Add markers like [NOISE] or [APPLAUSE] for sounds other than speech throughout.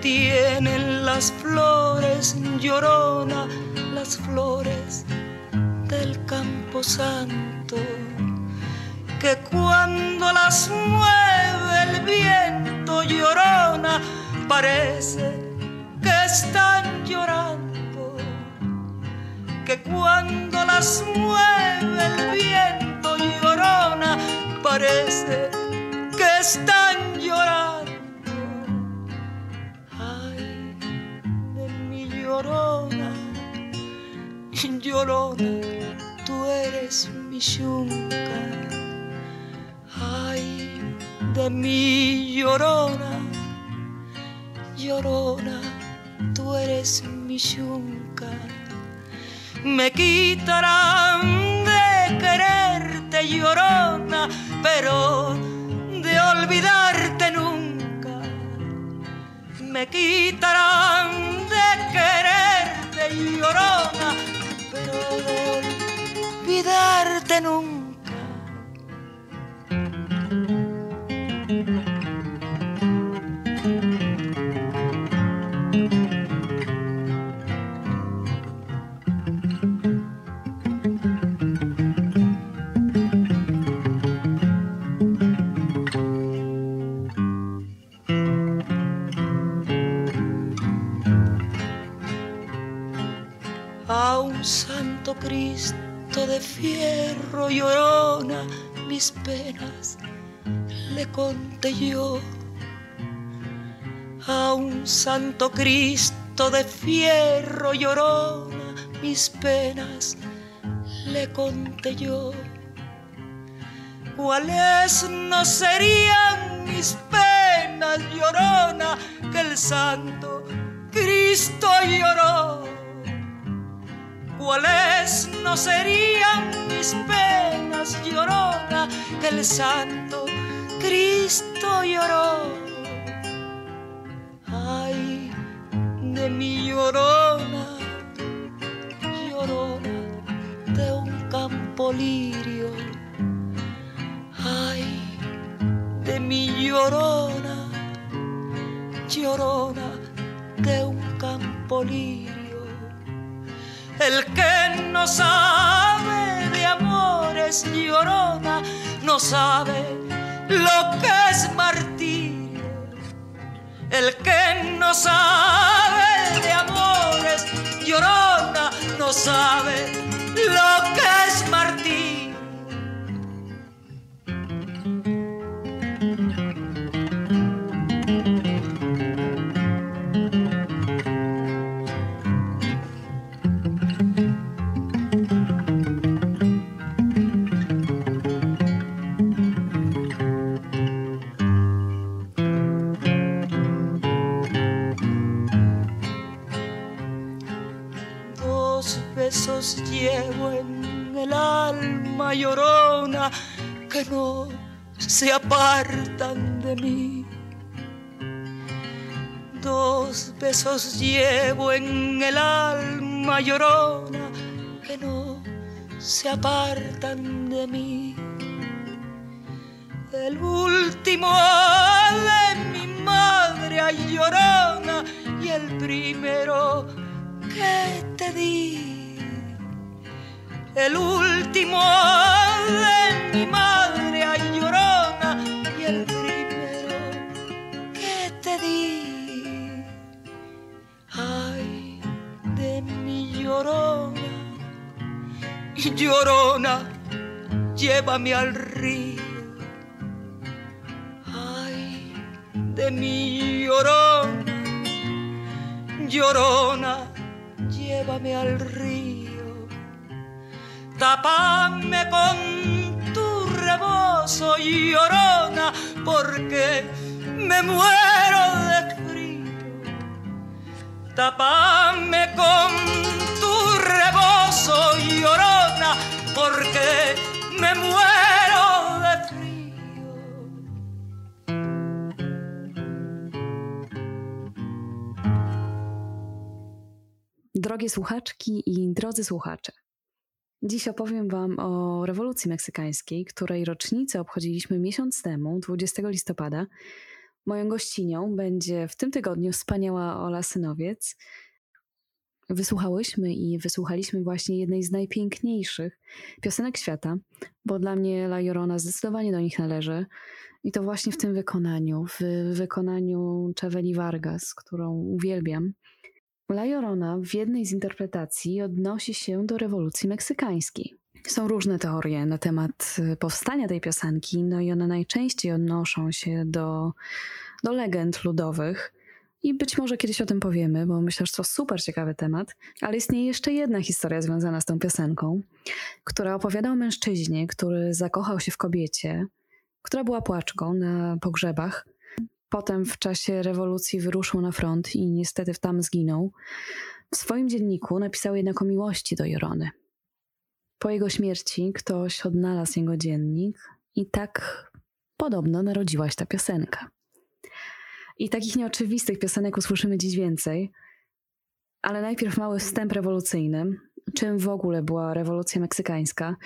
爹。A un santo Cristo de fierro llorona mis penas le conté yo cuáles no serían mis penas llorona que el santo Cristo lloró cuáles no serían mis penas llorona que el santo Cristo lloró. Mi llorona, llorona de un campo lirio. Ay, de mi llorona, llorona de un campo lirio. El que no sabe de amores llorona, no sabe lo que es martirio. El que no sabe de amores llorona, no sabe lo que es martirio. Llevo en el alma llorona que no se apartan de mí. Dos besos llevo en el alma llorona que no se apartan de mí. El último de mi madre llorona y el primero que te di. El último de mi madre ay, llorona y el primero que te di. Ay, de mi llorona, llorona, llévame al río. Ay, de mi llorona, llorona, llévame al río, tapame con tu rebozo, llorona, porque me muero de. Tapame con tu rebozo, llorona, porque me muero de frío. Drogie słuchaczki i drodzy słuchacze. Dziś opowiem Wam o rewolucji meksykańskiej, której rocznicę obchodziliśmy miesiąc temu, 20 listopada. Moją gościnią będzie w tym tygodniu wspaniała Ola Synowiec. Wysłuchałyśmy i wysłuchaliśmy właśnie jednej z najpiękniejszych piosenek świata, bo dla mnie La Llorona zdecydowanie do nich należy. I to właśnie w tym wykonaniu, w wykonaniu Czeweli Vargas, którą uwielbiam. La Llorona w jednej z interpretacji odnosi się do rewolucji meksykańskiej. Są różne teorie na temat y, powstania tej piosenki, no i one najczęściej odnoszą się do, do legend ludowych. I być może kiedyś o tym powiemy, bo myślę, że to super ciekawy temat. Ale istnieje jeszcze jedna historia związana z tą piosenką, która opowiada o mężczyźnie, który zakochał się w kobiecie, która była płaczką na pogrzebach Potem w czasie rewolucji wyruszył na front i niestety tam zginął. W swoim dzienniku napisał jednak o miłości do Jorony. Po jego śmierci ktoś odnalazł jego dziennik i tak podobno narodziła się ta piosenka. I takich nieoczywistych piosenek usłyszymy dziś więcej, ale najpierw mały wstęp rewolucyjny, czym w ogóle była rewolucja meksykańska.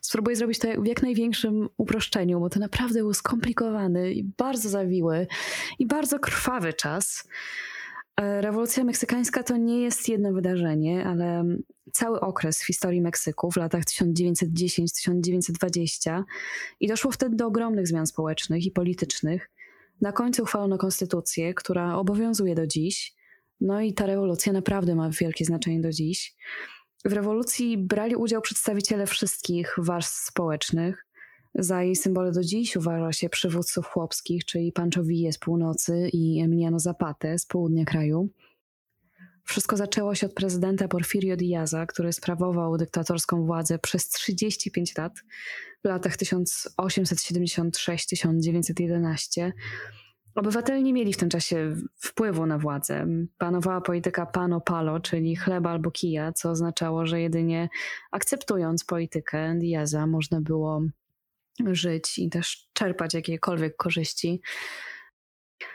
Spróbuję zrobić to w jak największym uproszczeniu, bo to naprawdę był skomplikowany i bardzo zawiły i bardzo krwawy czas. E, rewolucja meksykańska to nie jest jedno wydarzenie, ale cały okres w historii Meksyku w latach 1910-1920 i doszło wtedy do ogromnych zmian społecznych i politycznych. Na końcu uchwalono konstytucję, która obowiązuje do dziś. No i ta rewolucja naprawdę ma wielkie znaczenie do dziś. W rewolucji brali udział przedstawiciele wszystkich warstw społecznych. Za jej symbole do dziś uważa się przywódców chłopskich, czyli Pancho Villa z północy i Emiliano Zapatę z południa kraju. Wszystko zaczęło się od prezydenta Porfirio Diaza, który sprawował dyktatorską władzę przez 35 lat w latach 1876-1911 Obywatele nie mieli w tym czasie wpływu na władzę. Panowała polityka pano palo, czyli chleba albo kija, co oznaczało, że jedynie akceptując politykę Diaza można było żyć i też czerpać jakiekolwiek korzyści.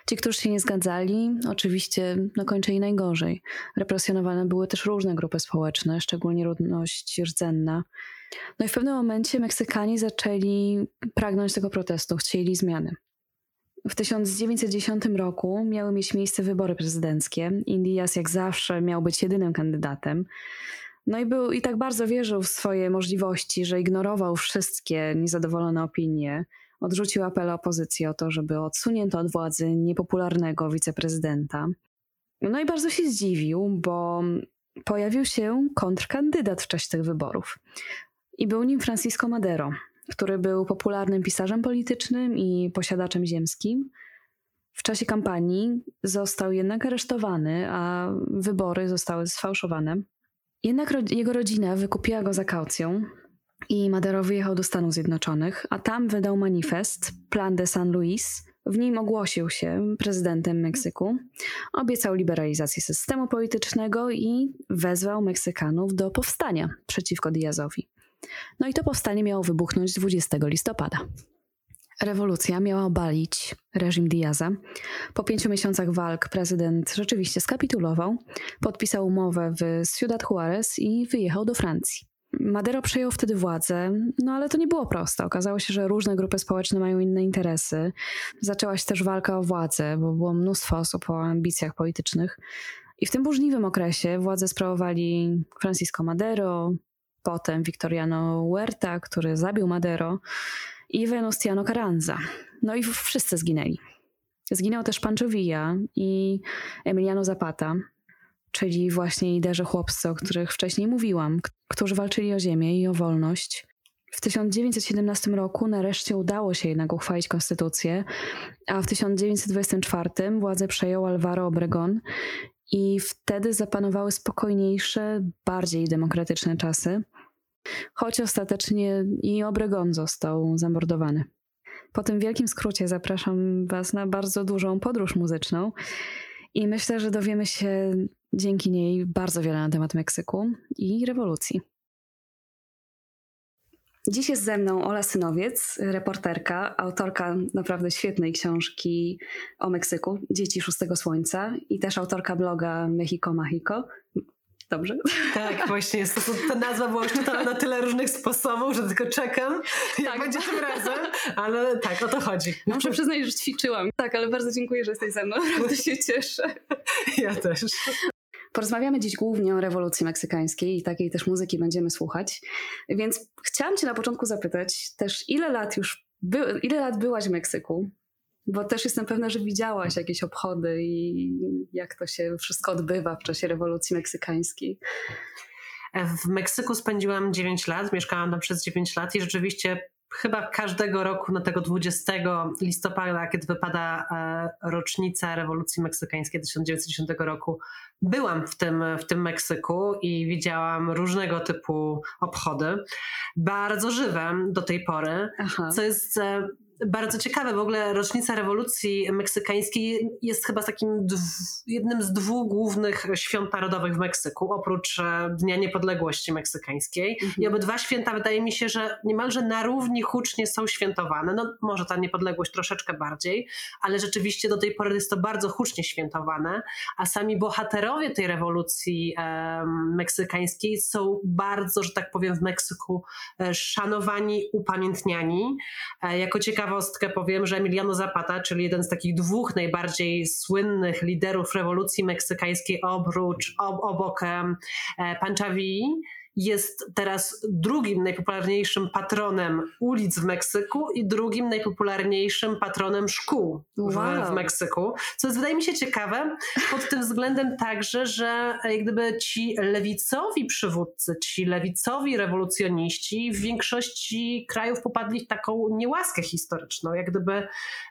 Ci, którzy się nie zgadzali, oczywiście no, kończyli najgorzej. Represjonowane były też różne grupy społeczne, szczególnie ludność rdzenna. No i w pewnym momencie Meksykanie zaczęli pragnąć tego protestu, chcieli zmiany. W 1910 roku miały mieć miejsce wybory prezydenckie. Indias jak zawsze miał być jedynym kandydatem. No i był i tak bardzo wierzył w swoje możliwości, że ignorował wszystkie niezadowolone opinie. Odrzucił apel opozycji o to, żeby odsunięto od władzy niepopularnego wiceprezydenta. No i bardzo się zdziwił, bo pojawił się kontrkandydat w czasie tych wyborów. I był nim Francisco Madero, który był popularnym pisarzem politycznym i posiadaczem ziemskim. W czasie kampanii został jednak aresztowany, a wybory zostały sfałszowane. Jednak jego rodzina wykupiła go za kaucją i Madero wyjechał do Stanów Zjednoczonych, a tam wydał manifest Plan de San Luis. W nim ogłosił się prezydentem Meksyku, obiecał liberalizację systemu politycznego i wezwał Meksykanów do powstania przeciwko Diazowi. No i to powstanie miało wybuchnąć 20 listopada. Rewolucja miała obalić reżim Diaza. Po pięciu miesiącach walk prezydent rzeczywiście skapitulował, podpisał umowę w Ciudad Juarez i wyjechał do Francji. Madero przejął wtedy władzę, no ale to nie było proste. Okazało się, że różne grupy społeczne mają inne interesy. Zaczęła się też walka o władzę, bo było mnóstwo osób o ambicjach politycznych. I w tym burzliwym okresie władzę sprawowali Francisco Madero, potem Victoriano Huerta, który zabił Madero i Venustiano Carranza. No i wszyscy zginęli. Zginął też Pancho Villa i Emiliano Zapata, czyli właśnie liderzy chłopcy, o których wcześniej mówiłam, którzy walczyli o ziemię i o wolność. W 1917 roku nareszcie udało się jednak uchwalić konstytucję, a w 1924 władzę przejął Alvaro Obregón i wtedy zapanowały spokojniejsze, bardziej demokratyczne czasy, choć ostatecznie i Obregon został zamordowany. Po tym wielkim skrócie zapraszam Was na bardzo dużą podróż muzyczną i myślę, że dowiemy się dzięki niej bardzo wiele na temat Meksyku i rewolucji. Dziś jest ze mną Ola Synowiec, reporterka, autorka naprawdę świetnej książki o Meksyku, Dzieci Szóstego Słońca i też autorka bloga Mexico Mágico. Dobrze? Tak, właśnie jest to, ta nazwa była czytana na tyle różnych sposobów, że tylko czekam, jak tak. będzie tym razem, ale tak, o to chodzi. Muszę przyznać, że ćwiczyłam. Tak, ale bardzo dziękuję, że jesteś ze mną, naprawdę się cieszę. Ja też. Porozmawiamy dziś głównie o rewolucji meksykańskiej i takiej też muzyki będziemy słuchać. Więc chciałam Cię na początku zapytać też, ile lat już by, ile lat byłaś w Meksyku? Bo też jestem pewna, że widziałaś jakieś obchody i jak to się wszystko odbywa w czasie rewolucji meksykańskiej. W Meksyku spędziłam 9 lat, mieszkałam tam przez 9 lat i rzeczywiście chyba każdego roku na tego 20 listopada, kiedy wypada e, rocznica rewolucji meksykańskiej 1910 roku, byłam w tym, w tym Meksyku i widziałam różnego typu obchody, bardzo żywe do tej pory, Aha. co jest e, bardzo ciekawe. W ogóle rocznica rewolucji meksykańskiej jest chyba takim jednym z dwóch głównych świąt narodowych w Meksyku, oprócz e, Dnia Niepodległości Meksykańskiej. Mhm. I obydwa święta wydaje mi się, że niemalże na równi hucznie są świętowane. No może ta niepodległość troszeczkę bardziej, ale rzeczywiście do tej pory jest to bardzo hucznie świętowane, a sami bohaterowie tej rewolucji e, meksykańskiej są bardzo, że tak powiem, w Meksyku e, szanowani, upamiętniani. E, jako ciekawe ciekawostkę powiem, że Emiliano Zapata, czyli jeden z takich dwóch najbardziej słynnych liderów rewolucji meksykańskiej obrócz, ob, obok e, Panchavii, jest teraz drugim najpopularniejszym patronem ulic w Meksyku i drugim najpopularniejszym patronem szkół w, wow. w, Meksyku. Co jest wydaje mi się ciekawe pod tym względem także, że jak gdyby ci lewicowi przywódcy, ci lewicowi rewolucjoniści w większości krajów popadli w taką niełaskę historyczną. Jak gdyby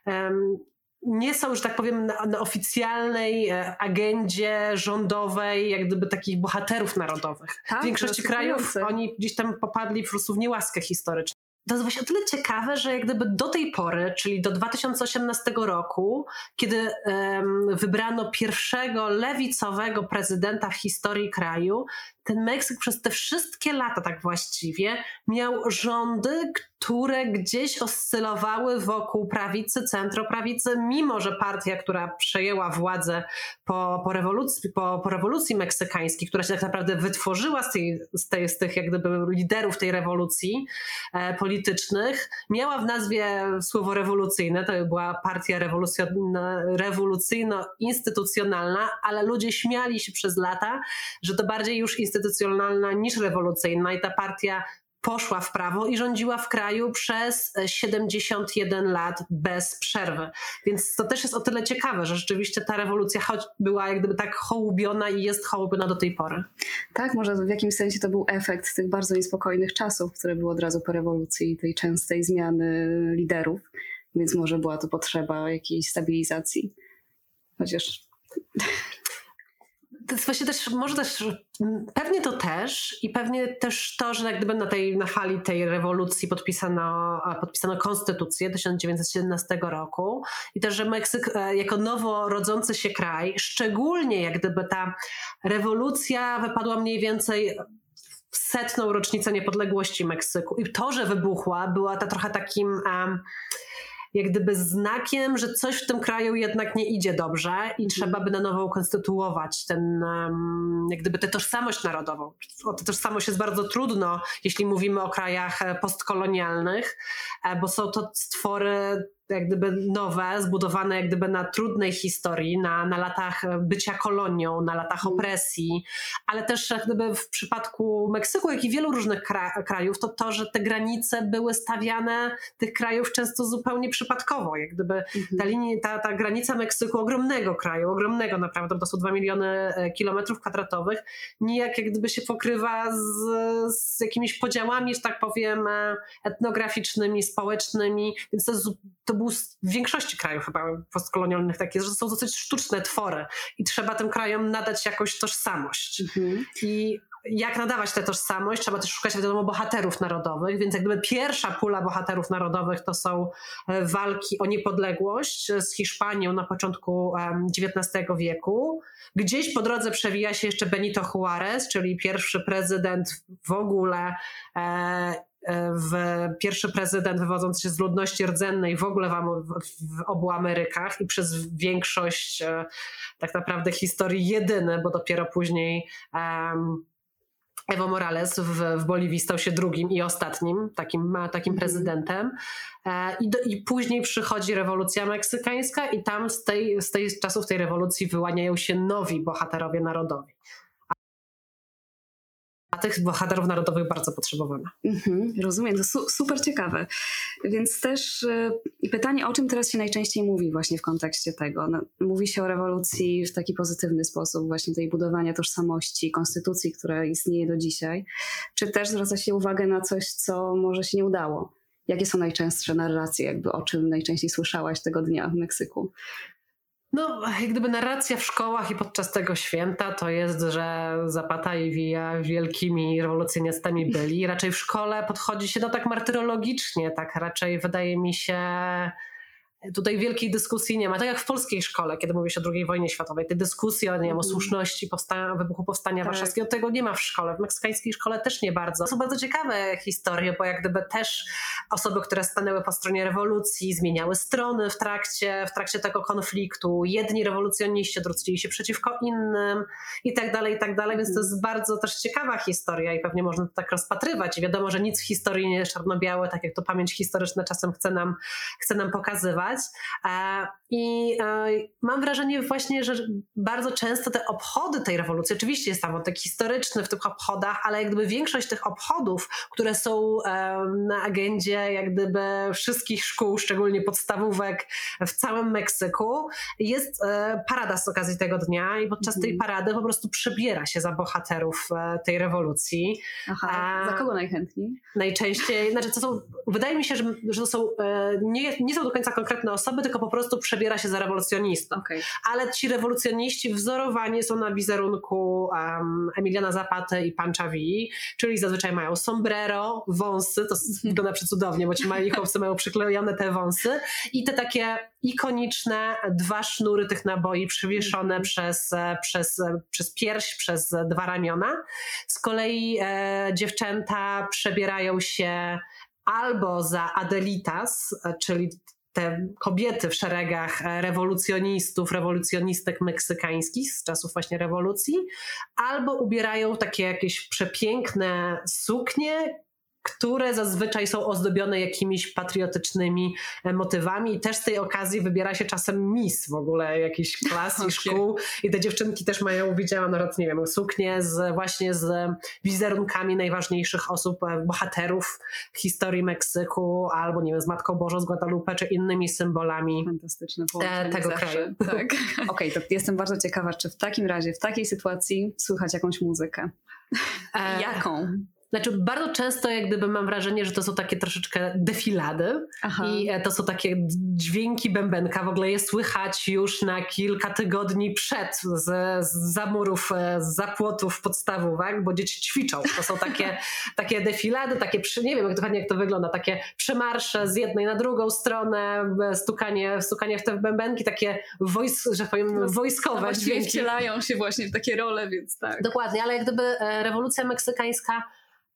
um, nie są, że tak powiem, na, na, oficjalnej e, agendzie rządowej, jak gdyby takich bohaterów narodowych. Tak, w większości krajów oni gdzieś tam popadli po prostu w niełaskę historyczną. To jest właśnie o tyle ciekawe, że jak gdyby do tej pory, czyli do 2018 roku, kiedy um, wybrano pierwszego lewicowego prezydenta w historii kraju, ten Meksyk przez te wszystkie lata, tak właściwie, miał rządy, które gdzieś oscylowały wokół prawicy, centroprawicy, mimo że partia, która przejęła władzę po, po, rewolucji, po, po rewolucji meksykańskiej, która się tak naprawdę wytworzyła z, tej, z, tej, z tych jak gdyby liderów tej rewolucji e, politycznych, miała w nazwie słowo rewolucyjne, to była partia rewolucyjno-instytucjonalna, ale ludzie śmiali się przez lata, że to bardziej już instytucjonalna instytucjonalna niż rewolucyjna i ta partia poszła w prawo i rządziła w kraju przez 71 lat bez przerwy. Więc to też jest o tyle ciekawe, że rzeczywiście ta rewolucja choć była jak gdyby tak hołubiona i jest hołubiona do tej pory. Tak, może w jakimś sensie to był efekt tych bardzo niespokojnych czasów, które były od razu po rewolucji i tej częstej zmiany liderów, więc może była to potrzeba jakiejś stabilizacji. Chociaż właśnie też, może też, pewnie to też i pewnie też to, że jak gdyby na tej, na fali tej rewolucji podpisano, podpisano konstytucję 1917 roku i też, że Meksyk e, jako nowo rodzący się kraj, szczególnie jak gdyby ta rewolucja wypadła mniej więcej w setną rocznicę niepodległości Meksyku. I to, że wybuchła, była ta trochę takim um, jak gdyby znakiem, że coś w tym kraju jednak nie idzie dobrze i trzeba by na nowo ukonstytuować ten, jak gdyby tę tożsamość narodową. O tę tożsamość jest bardzo trudno, jeśli mówimy o krajach e, postkolonialnych, e, bo są to stwory jak gdyby nowe, zbudowane jak gdyby na trudnej historii, na, na latach bycia kolonią, na latach mhm. opresji, ale też jak gdyby w przypadku Meksyku, jak i wielu różnych kra krajów, to to, że te granice były stawiane tych krajów często zupełnie przypadkowo, jak gdyby mhm. ta, linia, ta, ta granica Meksyku, ogromnego kraju, ogromnego naprawdę, to są 2 miliony e, kilometrów kwadratowych, nijak jak gdyby się pokrywa z, z jakimiś podziałami, że tak powiem, e, etnograficznymi, społecznymi, więc to, to był w większości krajów chyba postkolonialnych takie, że są dosyć sztuczne twory i trzeba tym krajom nadać jakąś tożsamość. Mhm. I jak nadawać tę tożsamość, trzeba też szukać wiadomo bohaterów narodowych, więc jak gdyby pierwsza pula bohaterów narodowych to są e, walki o niepodległość z Hiszpanią na początku XIX wieku. Gdzieś po drodze przewija się jeszcze Benito Juarez, czyli pierwszy prezydent w ogóle e, pierwszy prezydent wywodzący się z ludności rdzennej w ogóle w, obu Amerykach i przez większość tak naprawdę historii jedyny, bo dopiero później Evo Morales w, w Boliwii stał się drugim i ostatnim takim, takim mhm. prezydentem. E, I, do, I później przychodzi rewolucja meksykańska, i tam z, tej, z tej czasów tej rewolucji wyłaniają się nowi bohaterowie narodowi tych bohaterów narodowych bardzo potrzebowano. Mhm, rozumiem, to su super ciekawe. Więc też y, pytanie, o czym teraz się najczęściej mówi właśnie w kontekście tego? No, mówi się o rewolucji w taki pozytywny sposób, właśnie tej budowania tożsamości, konstytucji, która istnieje do dzisiaj. Czy też zwraca się uwagę na coś, co może się nie udało? Jakie są najczęstsze narracje, jakby o czym najczęściej słyszałaś tego dnia w Meksyku? No, jak gdyby narracja w szkołach i podczas tego święta to jest, że Zapata i Villa wielkimi rewolucjonistami byli. Raczej w szkole podchodzi się no tak martyrologicznie, tak raczej wydaje mi się Tutaj wielkiej dyskusji nie ma. Tak jak w polskiej szkole, kiedy mówi się o II wojnie światowej, te dyskusje o, nie wiem, o mhm. słuszności powstania, wybuchu powstania tak. warszawskiego, tego nie ma w szkole. W meksykańskiej szkole też nie bardzo. To są bardzo ciekawe historie, bo jak gdyby też osoby, które stanęły po stronie rewolucji, zmieniały strony w trakcie, w trakcie tego konfliktu. Jedni rewolucjoniści odwrócili się przeciwko innym i tak dalej, i tak dalej. Więc to jest bardzo też ciekawa historia i pewnie można to tak rozpatrywać. I wiadomo, że nic w historii nie jest czarno-białe, tak jak to pamięć historyczna czasem chce nam, chce nam pokazywać. E, I e, mam wrażenie właśnie, że bardzo często te obchody tej rewolucji, oczywiście jest tam wątek historyczny w tych obchodach, ale jak gdyby większość tych obchodów, które są e, na agendzie jak gdyby wszystkich szkół, szczególnie podstawówek w całym Meksyku, jest parada z okazji tego dnia i podczas tej mhm. parady po prostu przebiera się za bohaterów tej rewolucji. Aha, za kogo najchętniej? Najczęściej, znaczy to są, wydaje mi się, że, że to są, nie, nie są do końca konkretne konkretne osoby, tylko po prostu przebiera się za rewolucjonistą. Okay. Ale ci rewolucjoniści wzorowani są na wizerunku um, Emiliana Zapaty i Pancha Vii, czyli zazwyczaj mają sombrero, wąsy, to wygląda przecudownie, bo ci mali chłopcy mają przyklejone te wąsy i te takie ikoniczne dwa sznury tych naboi przywieszone mm. przez, przez, przez pierś, przez dwa ramiona. Z kolei e, dziewczęta przebierają się albo za Adelitas, czyli te kobiety w szeregach e, rewolucjonistów, rewolucjonistek meksykańskich z czasów właśnie rewolucji, albo ubierają takie jakieś przepiękne suknie, które zazwyczaj są ozdobione jakimiś patriotycznymi e, motywami i też z tej okazji wybiera się czasem mis w ogóle jakichś [LAUGHS] klas i szkół i te dziewczynki też mają, widziałam nawet, nie wiem, suknie z, właśnie z wizerunkami najważniejszych osób, e, bohaterów historii Meksyku albo, nie wiem, z Matką Bożą z Guadalupe czy innymi symbolami Fantastyczne e, tego zawsze. kraju. Tak. [LAUGHS] Okej, okay, to jestem bardzo ciekawa, czy w takim razie, w takiej sytuacji słychać jakąś muzykę? E, Jaką? Znaczy, bardzo często jak gdyby mam wrażenie, że to są takie troszeczkę defilady Aha. i e, to są takie dźwięki bębenka. W ogóle je słychać już na kilka tygodni przed z, z zamurów, e, z zapłotów podstawówek, bo dzieci ćwiczą. To są takie, [LAUGHS] takie defilady, takie, nie wiem dokładnie jak to wygląda, takie przemarsze z jednej na drugą stronę, stukanie, stukanie w te bębenki, takie wojs, że powiem, no, wojskowe dźwięki. wcielają się właśnie w takie role, więc tak. Dokładnie, ale jak gdyby e, rewolucja meksykańska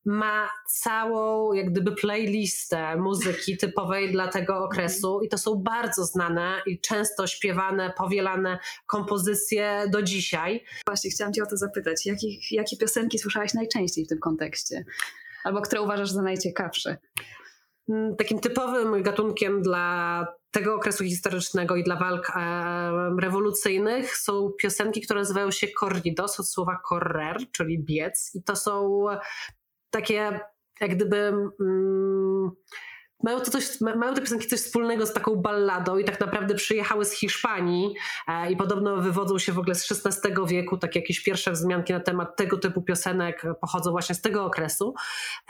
ma całą jak gdyby playlistę muzyki typowej dla tego okresu i to są bardzo znane i często śpiewane, powielane kompozycje do dzisiaj. Właśnie chciałam cię o to zapytać, jakich, jakie piosenki słyszałaś najczęściej w tym kontekście? Albo które uważasz za najciekawsze? Mm, takim typowym gatunkiem dla tego okresu historycznego i dla walk e, rewolucyjnych są piosenki, które nazywają się corridos od słowa correr, czyli biec i to są takie jak gdyby mm, mają, to coś, mają te piosenki coś wspólnego z taką balladą i tak naprawdę przyjechały z Hiszpanii e, i podobno wywodzą się w ogóle z XVI wieku, tak jakieś pierwsze wzmianki na temat tego typu piosenek pochodzą właśnie z tego okresu.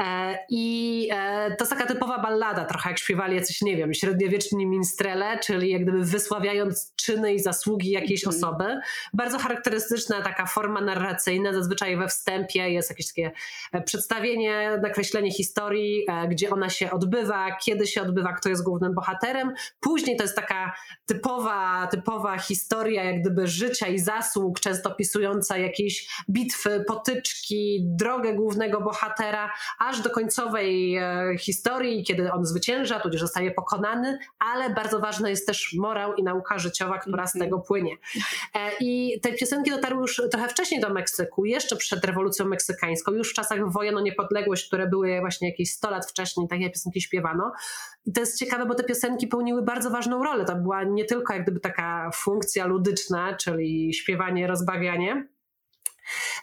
E, I e, to jest taka typowa ballada, trochę jak śpiewali jacyś, nie wiem, średniowieczni minstrele, czyli jak gdyby wysławiając czyny i zasługi jakiejś mm. osoby. Bardzo charakterystyczna taka forma narracyjna, zazwyczaj we wstępie jest jakieś takie przedstawienie, nakreślenie historii, gdzie ona się odbywa, kiedy się odbywa, kto jest głównym bohaterem. Później to jest taka typowa, typowa historia jak gdyby życia i zasług, często opisująca jakieś bitwy, potyczki, drogę głównego bohatera, aż do końcowej e, historii, kiedy on zwycięża, tudzież zostaje pokonany, ale bardzo ważna jest też morał i nauka życiowa, która z mhm. tego płynie. E, I te piosenki dotarły już trochę wcześniej do Meksyku, jeszcze przed rewolucją meksykańską, już w czasach wojen o niepodległość, które były właśnie jakieś 100 lat wcześniej, takie piosenki śpiewano. I to jest ciekawe, bo te piosenki pełniły bardzo ważną rolę. To była nie tylko jak gdyby taka funkcja ludyczna, czyli śpiewanie, rozbawianie,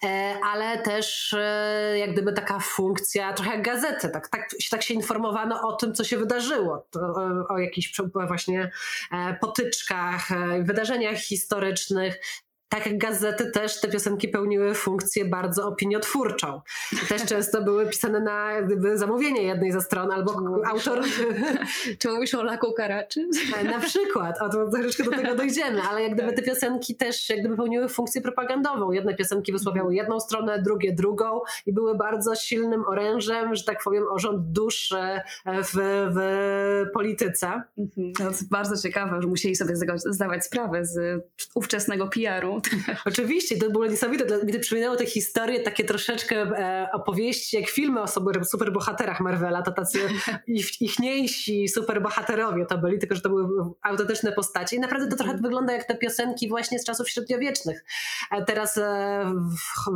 e, ale też e, jak gdyby taka funkcja, trochę jak gazety, tak, tak, tak się informowano o tym, co się wydarzyło, o, o jakichś właśnie e, potyczkach, wydarzeniach historycznych, tak jak gazety też te piosenki pełniły funkcję bardzo opiniotwórczą. Też często były pisane na gdyby zamówienie jednej ze stron, albo czy autor... [LAUGHS] Czy mówisz o Laku Karaczy? Na przykład, o to troszeczkę do tego dojdziemy, ale jak gdyby te piosenki też jak gdyby pełniły funkcję propagandową. Jedne piosenki wysławiały jedną stronę, drugie drugą i były bardzo silnym orężem, że tak powiem, o rząd dusz e, w, w polityce. Mhm. To jest bardzo ciekawe, że musieli sobie zdawać sprawę z ówczesnego PR-u [LAUGHS] Oczywiście, to było niesamowite. To przypominało te historie, takie troszeczkę e, opowieści, jak filmy o super, superbohaterach Marvela, to tacy [LAUGHS] ich, ichniejsi superbohaterowie to byli, tylko że to były autentyczne postacie. I naprawdę to trochę mhm. wygląda jak te piosenki właśnie z czasów średniowiecznych. E, teraz e,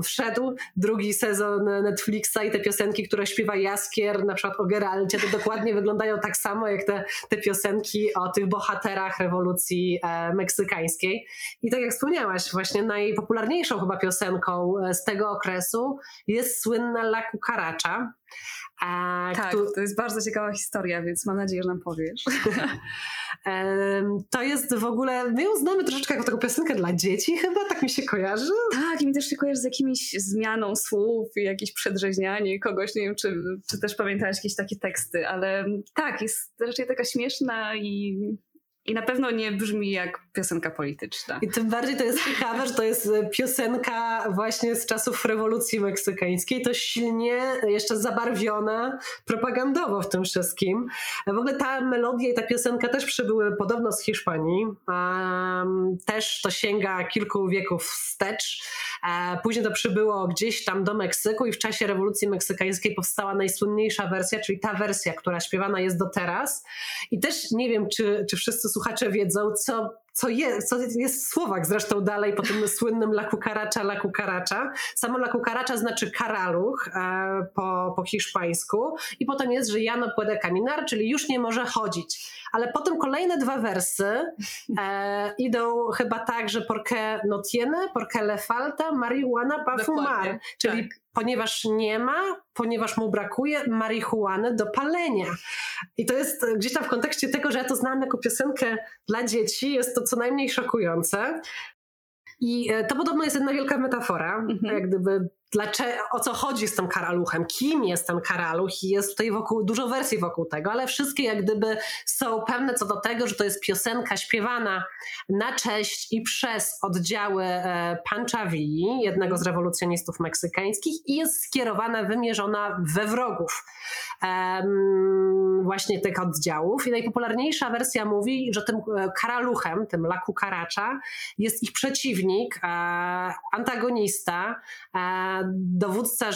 wszedł drugi sezon Netflixa i te piosenki, które śpiewa Jaskier, na przykład o Geralcie, to dokładnie wyglądają tak samo jak te, te piosenki o tych bohaterach rewolucji e, meksykańskiej. I tak jak wspomniałaś, właśnie najpopularniejszą chyba piosenką e, z tego okresu jest słynna La Cucaracha. tak, to jest bardzo ciekawa historia, więc mam nadzieję, że nam powiesz. [LAUGHS] to jest w ogóle, my ją znamy troszeczkę jako taką piosenkę dla dzieci chyba, tak mi się kojarzy. Tak, i mi też się kojarzy z jakimiś zmianą słów i jakieś przedrzeźnianie kogoś, nie wiem, czy, czy też pamiętałaś jakieś takie teksty, ale tak, jest raczej taka śmieszna i i na pewno nie brzmi jak piosenka polityczna. I tym bardziej to jest ciekawe, że to jest e, piosenka właśnie z czasów rewolucji meksykańskiej. To silnie jeszcze zabarwiona propagandowo w tym wszystkim. W ogóle ta melodia i ta piosenka też przybyły podobno z Hiszpanii. Też to sięga kilku wieków wstecz. E, później to przybyło gdzieś tam do Meksyku i w czasie rewolucji meksykańskiej powstała najsłynniejsza wersja, czyli ta wersja, która śpiewana jest do teraz. I też nie wiem, czy, czy wszyscy słuchacze wiedzą, co co jest, co jest w słowach zresztą dalej po tym [LAUGHS] słynnym la cucaracha, la cucaracha. Samo la cucaracha znaczy karaluch e, po, po hiszpańsku i potem jest, że ja no puede caminar, czyli już nie może chodzić. Ale potem kolejne dwa wersy e, [LAUGHS] idą chyba tak, że porque no tiene, porque le falta marihuana para fumar, czyli tak ponieważ nie ma, ponieważ mu brakuje marihuany do palenia. I to jest gdzieś tam w kontekście tego, że ja to znam jako piosenkę dla dzieci, jest to co najmniej szokujące. I e, to podobno jest jedna wielka metafora, mhm. jak gdyby dlaczego, o co chodzi z tym karaluchem, kim jest ten karaluch i jest tutaj wokół, dużo wersji wokół tego, ale wszystkie jak gdyby są pewne co do tego, że to jest piosenka śpiewana na cześć i przez oddziały e, Panchavii, jednego z rewolucjonistów meksykańskich i jest skierowana, wymierzona we wrogów właśnie tych oddziałów. I najpopularniejsza wersja mówi, że tym e, karaluchem, tym La Cucaracha jest ich przeciwnik, e, antagonista, dowódca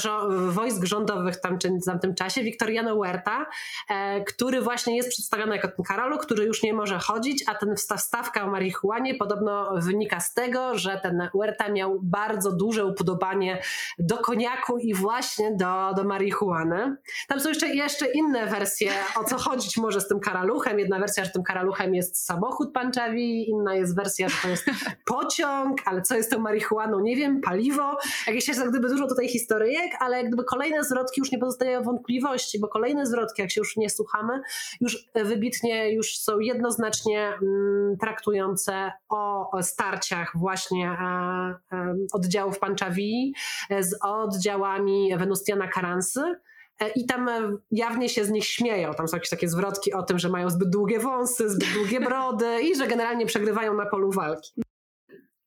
wojsk rządowych tam, czy w tamtym czasie, Victoriano Huerta, e, który właśnie jest przedstawiony jako ten Karolu, który już nie może chodzić, a ten wstawka o marihuanie podobno wynika z tego, że ten Huerta miał bardzo duże upodobanie do koniaku i właśnie do, do marihuany. Tam są jeszcze, jeszcze inne wersje, o co chodzić może z tym karaluchem. Jedna wersja, że tym karaluchem jest samochód Panczawi, inna jest wersja, że to jest pociąg, ale co jest tą marihuaną, nie wiem, paliwo. Jakieś jest jak gdyby dużo tutaj historyjek, ale gdyby kolejne zwrotki już nie pozostają wątpliwości, bo kolejne zwrotki, jak się już nie słuchamy, już wybitnie już są jednoznacznie mm, traktujące o, starciach właśnie e, e, oddziałów Panchavii z oddziałami Venustiana Karansy. E, I tam e, jawnie się z nich śmieją. Tam są jakieś takie zwrotki o tym, że mają zbyt długie wąsy, zbyt długie brody i że generalnie przegrywają na polu walki.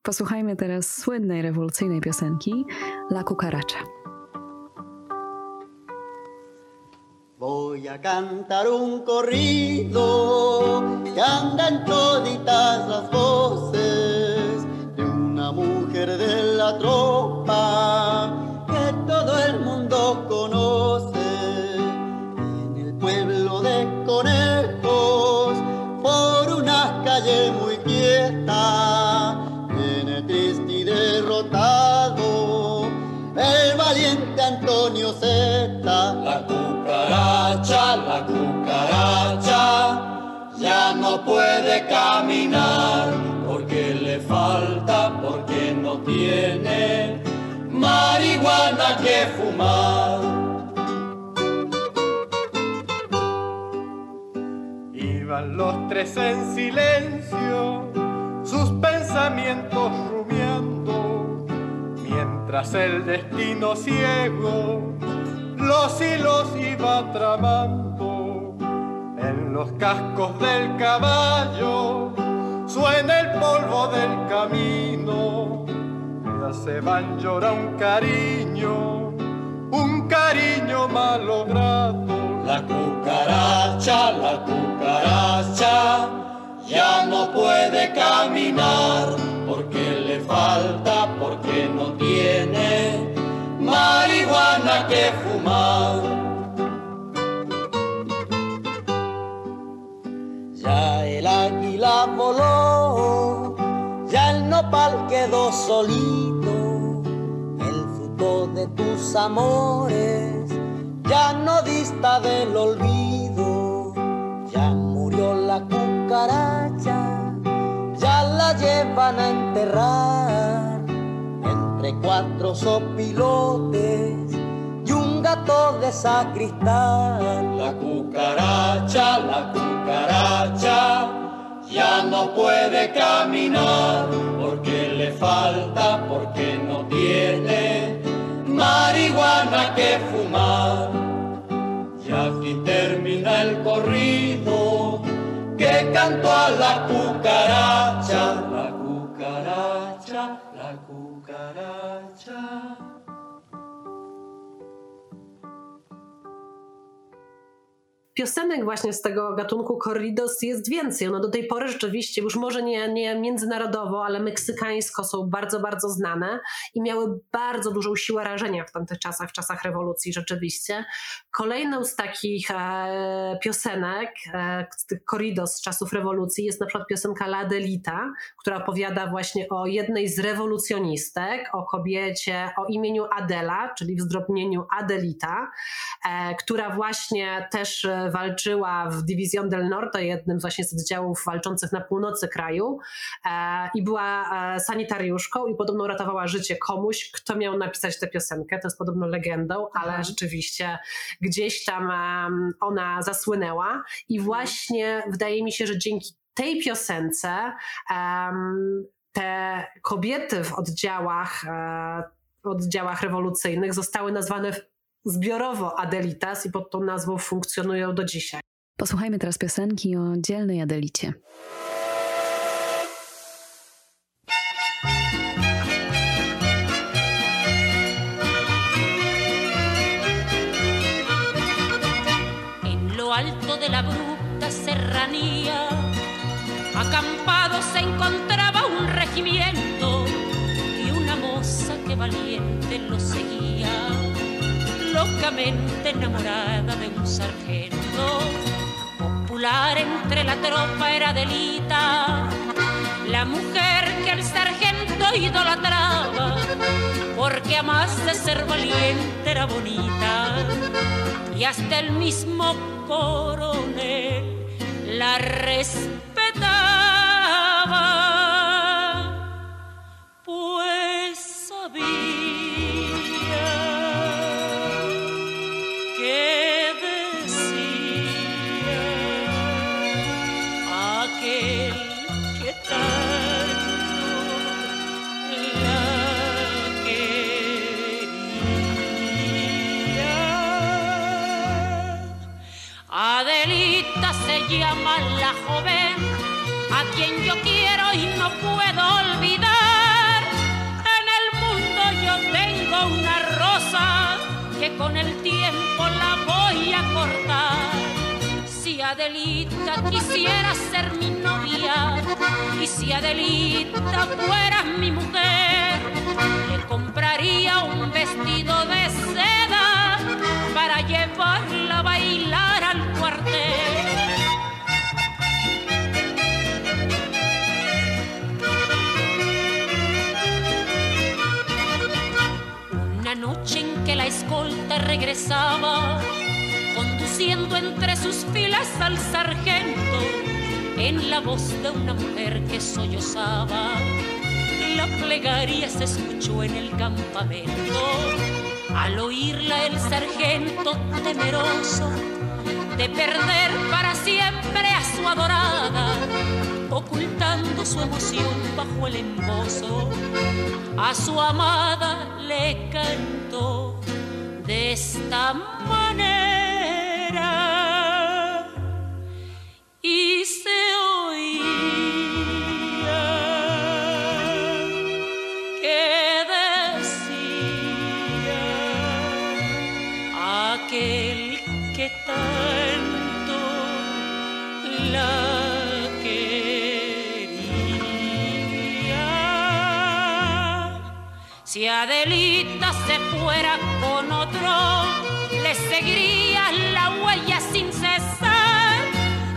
Posłuchajmy teraz słynnej rewolucyjnej piosenki La Cucaracha. Voy a cantar un corrido que anda en toditas las voces de una mujer de la tropa puede caminar porque le falta, porque no tiene marihuana que fumar. Iban los tres en silencio, sus pensamientos rumiando, mientras el destino ciego los hilos iba tramando. En los cascos del caballo suena el polvo del camino se van llora un cariño, un cariño malogrado. La cucaracha, la cucaracha, ya no puede caminar porque le falta, porque no tiene marihuana que fumar. Ya el águila voló, ya el nopal quedó solito. De tus amores ya no dista del olvido, ya murió la cucaracha, ya la llevan a enterrar entre cuatro sopilotes gato de sacristán. La cucaracha, la cucaracha, ya no puede caminar porque le falta, porque no tiene marihuana que fumar. Y aquí termina el corrido que cantó a la cucaracha, la cucaracha, la cucaracha. Piosenek właśnie z tego gatunku corridos jest więcej. One do tej pory rzeczywiście, już może nie, nie międzynarodowo, ale meksykańsko są bardzo, bardzo znane i miały bardzo dużą siłę rażenia w tamtych czasach, w czasach rewolucji rzeczywiście. Kolejną z takich e, piosenek, e, tych corridos z czasów rewolucji jest na przykład piosenka La Delita, która opowiada właśnie o jednej z rewolucjonistek, o kobiecie o imieniu Adela, czyli w zdrobnieniu Adelita, e, która właśnie też e, walczyła w Division del Norte, jednym właśnie z oddziałów walczących na północy kraju e, i była e, sanitariuszką i podobno ratowała życie komuś, kto miał napisać tę piosenkę. To jest podobno legendą, ale Aha. rzeczywiście gdzieś tam ona zasłynęła i właśnie wydaje mi się, że dzięki tej piosence te kobiety w oddziałach, e, oddziałach rewolucyjnych zostały nazwane zbiorowo Adelitas i pod tą nazwą funkcjonują do dzisiaj. Posłuchajmy teraz piosenki o dzielnej Adelicie. En lo alto de la bruta serranía, acampado se enamorada de un sargento. Popular entre la tropa era delita, la mujer que el sargento idolatraba, porque a más de ser valiente era bonita, y hasta el mismo coronel la respetaba, pues sabía joven a quien yo quiero y no puedo olvidar. En el mundo yo tengo una rosa que con el tiempo la voy a cortar. Si Adelita quisiera ser mi novia y si Adelita fuera mi mujer, le compraría un vestido de seda para llevarla noche en que la escolta regresaba, conduciendo entre sus filas al sargento, en la voz de una mujer que sollozaba, la plegaria se escuchó en el campamento. Al oírla el sargento temeroso de perder para siempre a su adorada, ocultando su emoción bajo el embozo, a su amada le cantó de esta manera Adelita se fuera con otro, le seguiría la huella sin cesar.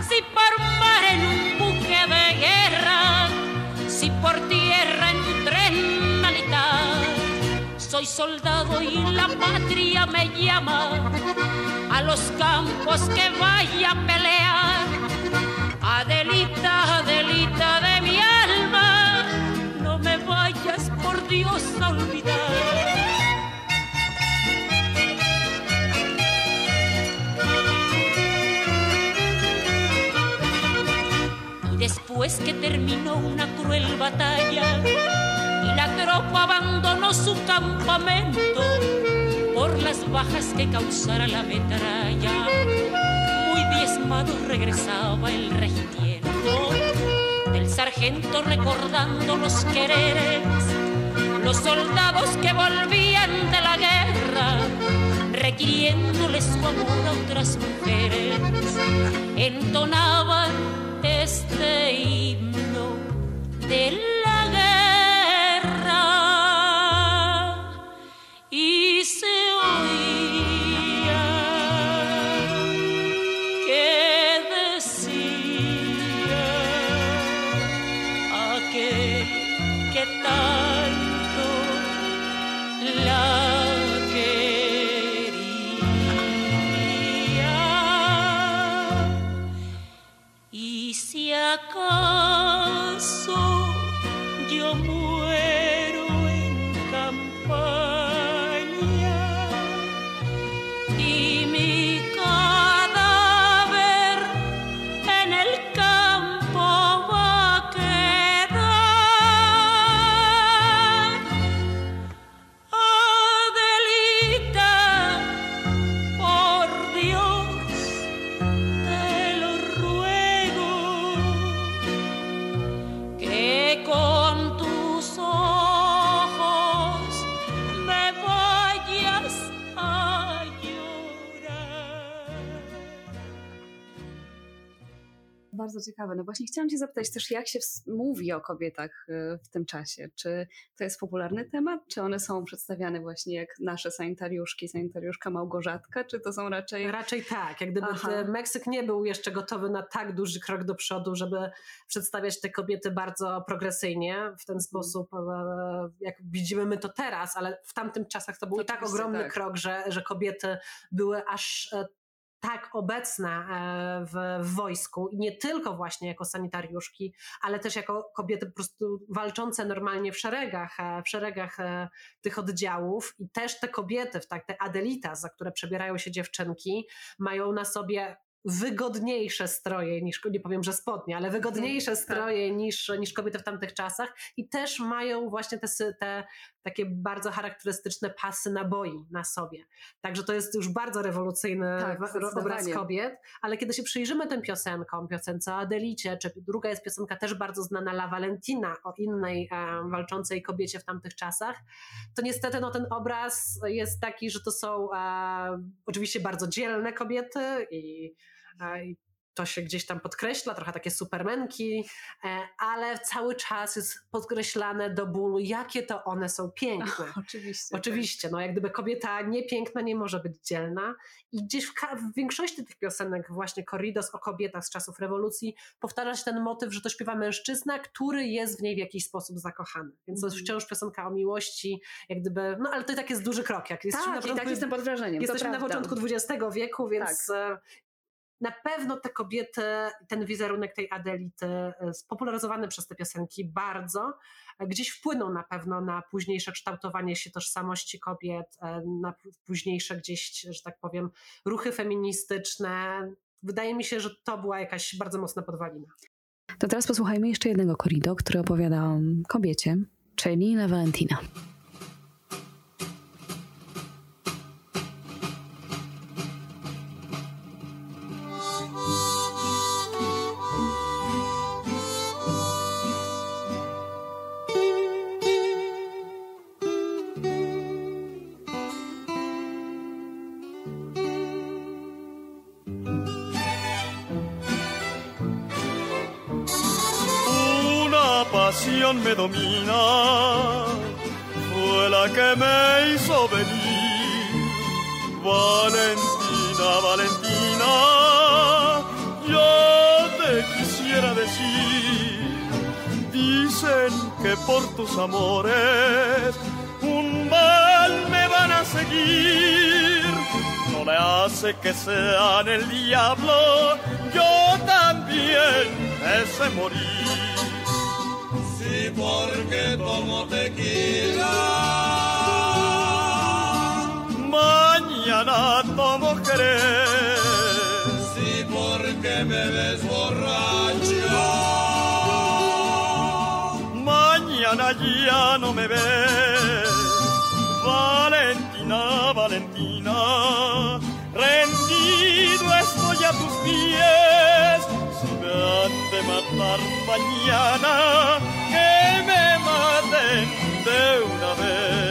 Si por mar en un buque de guerra, si por tierra en un tren militar, soy soldado y la patria me llama a los campos que vaya a pelear. Terminó una cruel batalla y la tropa abandonó su campamento por las bajas que causara la metralla, muy diezmado regresaba el regimiento del sargento recordando los quereres, los soldados que volvían de la guerra, requiriéndoles su amor a otras mujeres, entonaban este himno de Bardzo ciekawe. No właśnie chciałam Cię zapytać też, jak się mówi o kobietach y, w tym czasie? Czy to jest popularny temat? Czy one są przedstawiane właśnie jak nasze sanitariuszki, sanitariuszka Małgorzatka? Czy to są raczej... Raczej tak, jak gdyby Meksyk nie był jeszcze gotowy na tak duży krok do przodu, żeby przedstawiać te kobiety bardzo progresyjnie, w Mhm. ten sposób, e, jak widzimy my to teraz, ale w tamtym czasach to był tak Oczywiście, ogromny tak. krok, że, że kobiety były aż e, tak obecne w, w wojsku nie tylko właśnie jako sanitariuszki, ale też jako kobiety po prostu walczące normalnie w szeregach, e, w szeregach e, tych oddziałów. I też te kobiety, tak, te Adelitas, za które przebierają się dziewczynki, mają na sobie wygodniejsze stroje niż, nie powiem, że spodnie, ale wygodniejsze tak. stroje niż, niż kobiety w tamtych czasach i też mają właśnie te, te takie bardzo charakterystyczne pasy naboi na sobie. Także to jest już bardzo rewolucyjny Tak, obraz kobiet, ale kiedy się przyjrzymy tym piosenkom, piosence o Adelicie, czy druga jest piosenka też bardzo znana La Valentina o innej e, walczącej kobiecie w tamtych czasach, to niestety no, ten obraz jest taki, że to są e, oczywiście bardzo dzielne kobiety i to się gdzieś tam podkreśla, trochę takie supermenki, e, ale cały czas jest podkreślane do bólu, jakie to one są piękne. [LAUGHS] Oczywiście. Oczywiście, no jak gdyby kobieta niepiękna nie może być dzielna i gdzieś w, w większości tych piosenek właśnie Corridos o kobietach z czasów rewolucji powtarza się ten motyw, że to śpiewa mężczyzna, który jest w niej w jakiś sposób zakochany. Więc to jest Mhm. wciąż piosenka o miłości, jak gdyby, no ale to i tak jest duży krok. Jak jesteśmy na Tak, i początku, tak jestem pod wrażeniem. jesteśmy na. Tak. początku XX wieku, więc e, na pewno te kobiety, ten wizerunek tej Adelity e, spopularyzowany przez te piosenki bardzo, e, gdzieś wpłynął na pewno na późniejsze kształtowanie się tożsamości kobiet, e, na późniejsze gdzieś, że tak powiem, ruchy feministyczne. Wydaje mi się, że to była jakaś bardzo mocna podwalina. To teraz posłuchajmy jeszcze jednego korido, który opowiada o kobiecie, czyli La Valentina. Pasión me domina, fue la que me hizo venir. Valentina, Valentina, yo te quisiera decir. Dicen que por tus amores un mal me van a seguir. No le hace que sean el diablo, yo también me sé morir. Porque tomo tequila. Mañana tomo jerez. Sí, porque me ves borracho. Mañana ya no me ves. Valentina, Valentina, rendido estoy a tus pies. Si me han de matar mañana, que me maten de una vez.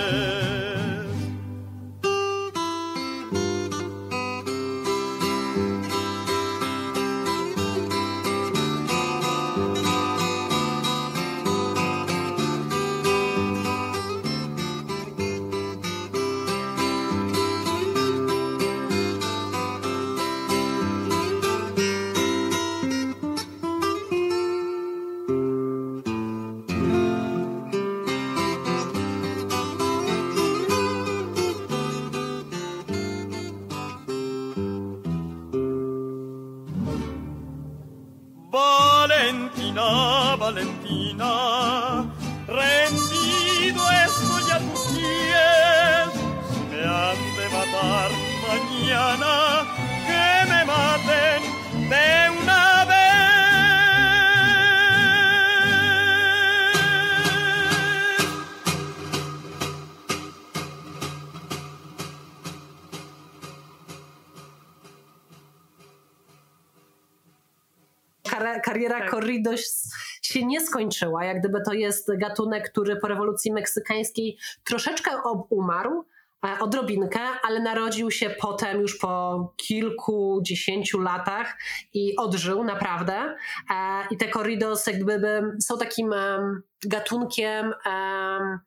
Kariera Tak. corridos się nie skończyła. Jak gdyby to jest gatunek, który po rewolucji meksykańskiej troszeczkę umarł, e, odrobinkę, ale narodził się potem już po kilkudziesięciu latach i odżył naprawdę. E, I te corridos jak gdyby są takim em, gatunkiem em,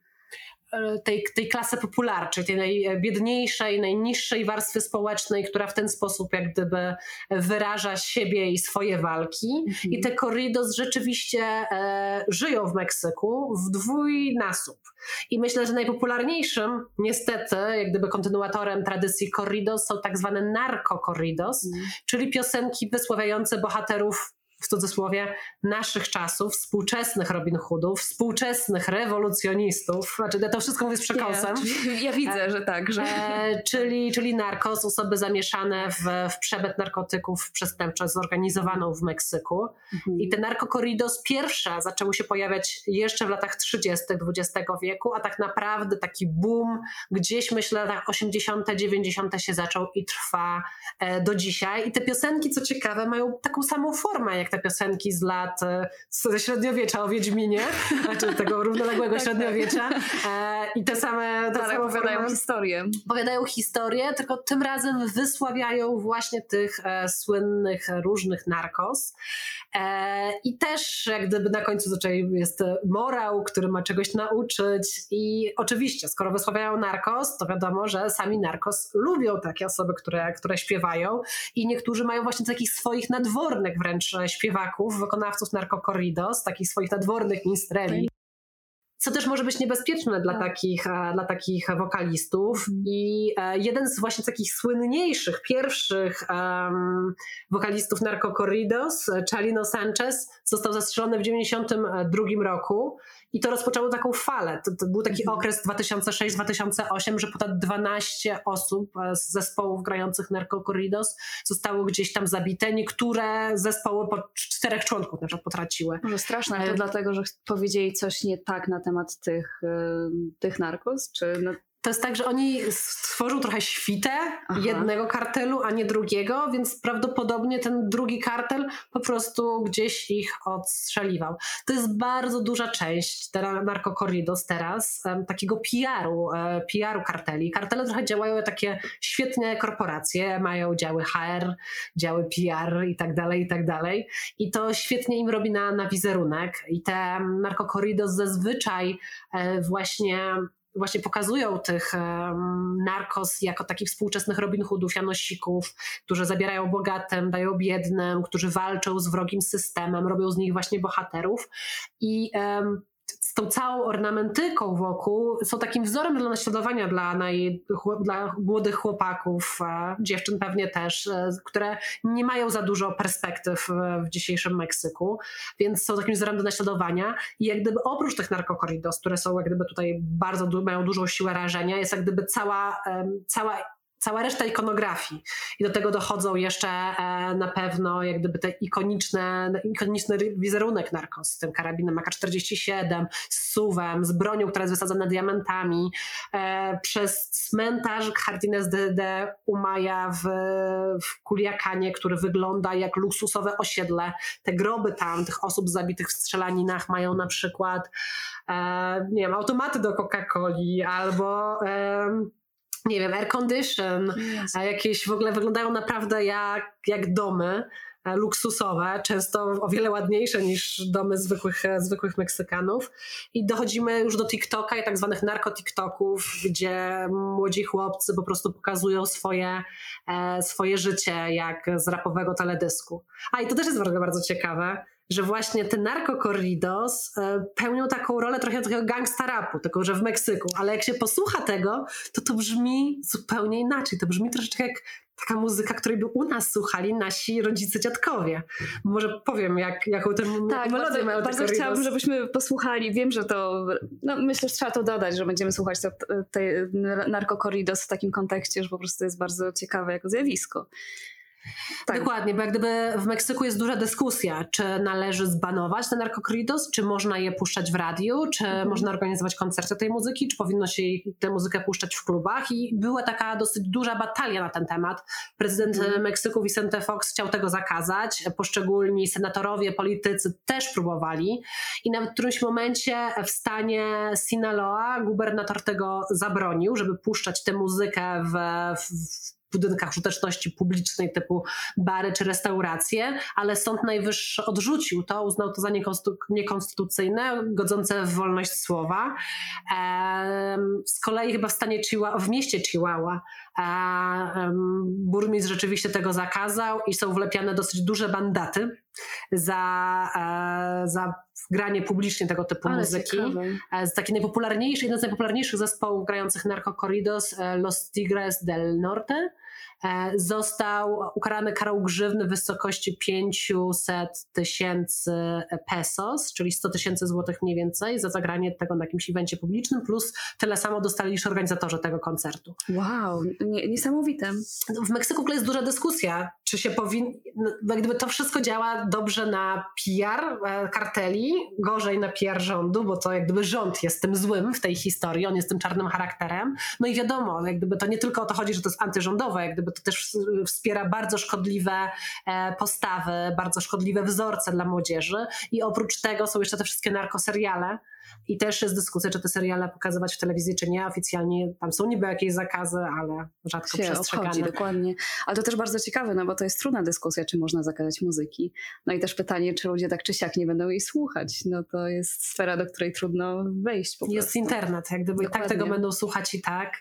tej, tej klasy popularczej, tej najbiedniejszej, najniższej warstwy społecznej, która w ten sposób jak gdyby wyraża siebie i swoje walki. I te corridos rzeczywiście e, żyją w Meksyku w dwójnasób. I myślę, że najpopularniejszym, niestety, jak gdyby kontynuatorem tradycji corridos są tak zwane narco corridos, czyli piosenki wysławiające bohaterów w cudzysłowie, naszych czasów, współczesnych Robin Hoodów, współczesnych rewolucjonistów, znaczy ja to wszystko mówię z przekąsem. Ja, [LAUGHS] ja widzę, że tak, że... E, czyli, czyli narkos, osoby zamieszane w, w przemyt narkotyków przestępczych zorganizowaną w Meksyku. Mhm. I te narkokorridos pierwsze zaczęły się pojawiać jeszcze w latach 30. XX wieku, a tak naprawdę taki boom gdzieś myślę w latach 80., 90. się zaczął i trwa e, do dzisiaj. I te piosenki, co ciekawe, mają taką samą formę jak te piosenki z lat e, ze średniowiecza o Wiedźminie, [LAUGHS] znaczy tego równoległego średniowiecza. E, I te same, te same opowiadają historię. opowiadają historię, tylko tym razem wysławiają właśnie tych e, słynnych różnych narkos. I też jak gdyby na końcu zazwyczaj jest morał, który ma czegoś nauczyć i oczywiście, skoro wysławiają narkos, to wiadomo, że sami narkos lubią takie osoby, które, które śpiewają i niektórzy mają właśnie takich swoich nadwornych wręcz śpiewaków, wykonawców narkokorridos, takich swoich nadwornych minstreli co też może być niebezpieczne dla, Tak. takich, e, dla takich wokalistów. I e, jeden z właśnie takich słynniejszych, pierwszych em, wokalistów Narcocorridos, e, Chalino Sanchez, został zastrzelony w 1992 roku. I to rozpoczęło taką falę. To, to był taki Mhm. okres 2006-2008, że ponad 12 osób e, z zespołów grających Narcocorridos zostało gdzieś tam zabite. Niektóre zespoły po czterech członków na przykład potraciły. Może straszne, ale to E, dlatego, że powiedzieli coś nie tak na temat tych, y, tych narkos? Czy no, To jest tak, że oni stworzą trochę świtę Aha. jednego kartelu, a nie drugiego, więc prawdopodobnie ten drugi kartel po prostu gdzieś ich odstrzeliwał. To jest bardzo duża część narkokorridos teraz, em, takiego PR-u, e, PR-u karteli. Kartele trochę działają jak takie świetne korporacje, mają działy HR, działy PR i tak dalej, i tak dalej. I to świetnie im robi na, na wizerunek. I te narkokorridos zazwyczaj e, właśnie właśnie pokazują tych narkos jako takich współczesnych Robin Hoodów, Janosików, którzy zabierają bogatym, dają biednym, którzy walczą z wrogim systemem, robią z nich właśnie bohaterów. I um, z tą całą ornamentyką wokół są takim wzorem dla naśladowania dla, naj, dla młodych chłopaków, e, dziewczyn pewnie też, e, które nie mają za dużo perspektyw e, w dzisiejszym Meksyku, więc są takim wzorem do naśladowania. I jak gdyby oprócz tych narkokorridos, które są jak gdyby tutaj bardzo mają dużą siłę rażenia, jest jak gdyby cała, cała cała reszta ikonografii. I do tego dochodzą jeszcze e, na pewno jak gdyby te ikoniczne, ikoniczny wizerunek narkos z tym karabinem AK-47, z suwem, z bronią, która jest wysadzona diamentami, e, przez cmentarz Jardines de, de Umaya w, w Culiacanie, który wygląda jak luksusowe osiedle. Te groby tam, tych osób zabitych w strzelaninach mają na przykład e, nie wiem, automaty do Coca-Coli albo nie wiem, air condition, a jakieś w ogóle wyglądają naprawdę jak, jak domy e, luksusowe, często o wiele ładniejsze niż domy zwykłych, e, zwykłych Meksykanów. I dochodzimy już do TikToka i tak zwanych narko-TikToków, gdzie młodzi chłopcy po prostu pokazują swoje, e, swoje życie jak z rapowego teledysku. A i to też jest bardzo, bardzo ciekawe, że właśnie te narkokorridos e, pełnią taką rolę trochę takiego gangsta rapu, tylko że w Meksyku. Ale jak się posłucha tego, to to brzmi zupełnie inaczej. To brzmi troszeczkę jak taka muzyka, której by u nas słuchali nasi rodzice, dziadkowie. Może powiem, jak, jaką tę Tak, melodię bardzo, mają bardzo chciałabym, żebyśmy posłuchali. Wiem, że to. No, myślę, że trzeba to dodać, że będziemy słuchać te, te narkokorridos w takim kontekście, że po prostu jest bardzo ciekawe jako zjawisko. Tak. Dokładnie, bo jak gdyby w Meksyku jest duża dyskusja, czy należy zbanować te narkokorridos, czy można je puszczać w radiu, czy Mhm. można organizować koncerty tej muzyki, czy powinno się tę muzykę puszczać w klubach. I była taka dosyć duża batalia na ten temat. Prezydent Mhm. Meksyku Vicente Fox chciał tego zakazać. Poszczególni senatorowie, politycy też próbowali. I nawet w którymś momencie w stanie Sinaloa gubernator tego zabronił, żeby puszczać tę muzykę w, w budynkach użyteczności publicznej typu bary czy restauracje, ale Sąd Najwyższy odrzucił to, uznał to za niekonstytucyjne, godzące w wolność słowa. Z kolei chyba w stanie Chihuahua, w mieście Chihuahua burmistrz rzeczywiście tego zakazał i są wlepiane dosyć duże mandaty za, e, za granie publicznie tego typu Ale muzyki. ciekawe. E, Z taki najpopularniejszy, jeden z najpopularniejszych zespołów grających Narco Corridos, e, Los Tigres del Norte. E, został ukarany karą grzywny w wysokości 500 tysięcy pesos, czyli 100 tysięcy złotych mniej więcej, za zagranie tego na jakimś evencie publicznym, plus tyle samo dostali niż organizatorzy tego koncertu. Wow, nie, niesamowite. W Meksyku w ogóle jest duża dyskusja, czy się powinno, no, gdyby to wszystko działa dobrze na PR e, karteli, gorzej na PR rządu, bo to jak gdyby rząd jest tym złym w tej historii, on jest tym czarnym charakterem. No i wiadomo, jak gdyby to nie tylko o to chodzi, że to jest antyrządowe, jak gdyby to też wspiera bardzo szkodliwe e, postawy, bardzo szkodliwe wzorce dla młodzieży i oprócz tego są jeszcze te wszystkie narkoseriale, i też jest dyskusja, czy te seriale pokazywać w telewizji, czy nie. Oficjalnie tam są niby jakieś zakazy, ale rzadko się przestrzegane. Obchodzi, dokładnie. Ale to też bardzo ciekawe, no bo to jest trudna dyskusja, czy można zakazać muzyki. No i też pytanie, czy ludzie tak czy siak nie będą jej słuchać. No to jest sfera, do której trudno wejść po Jest internet, jak gdyby dokładnie. i tak tego będą słuchać i tak.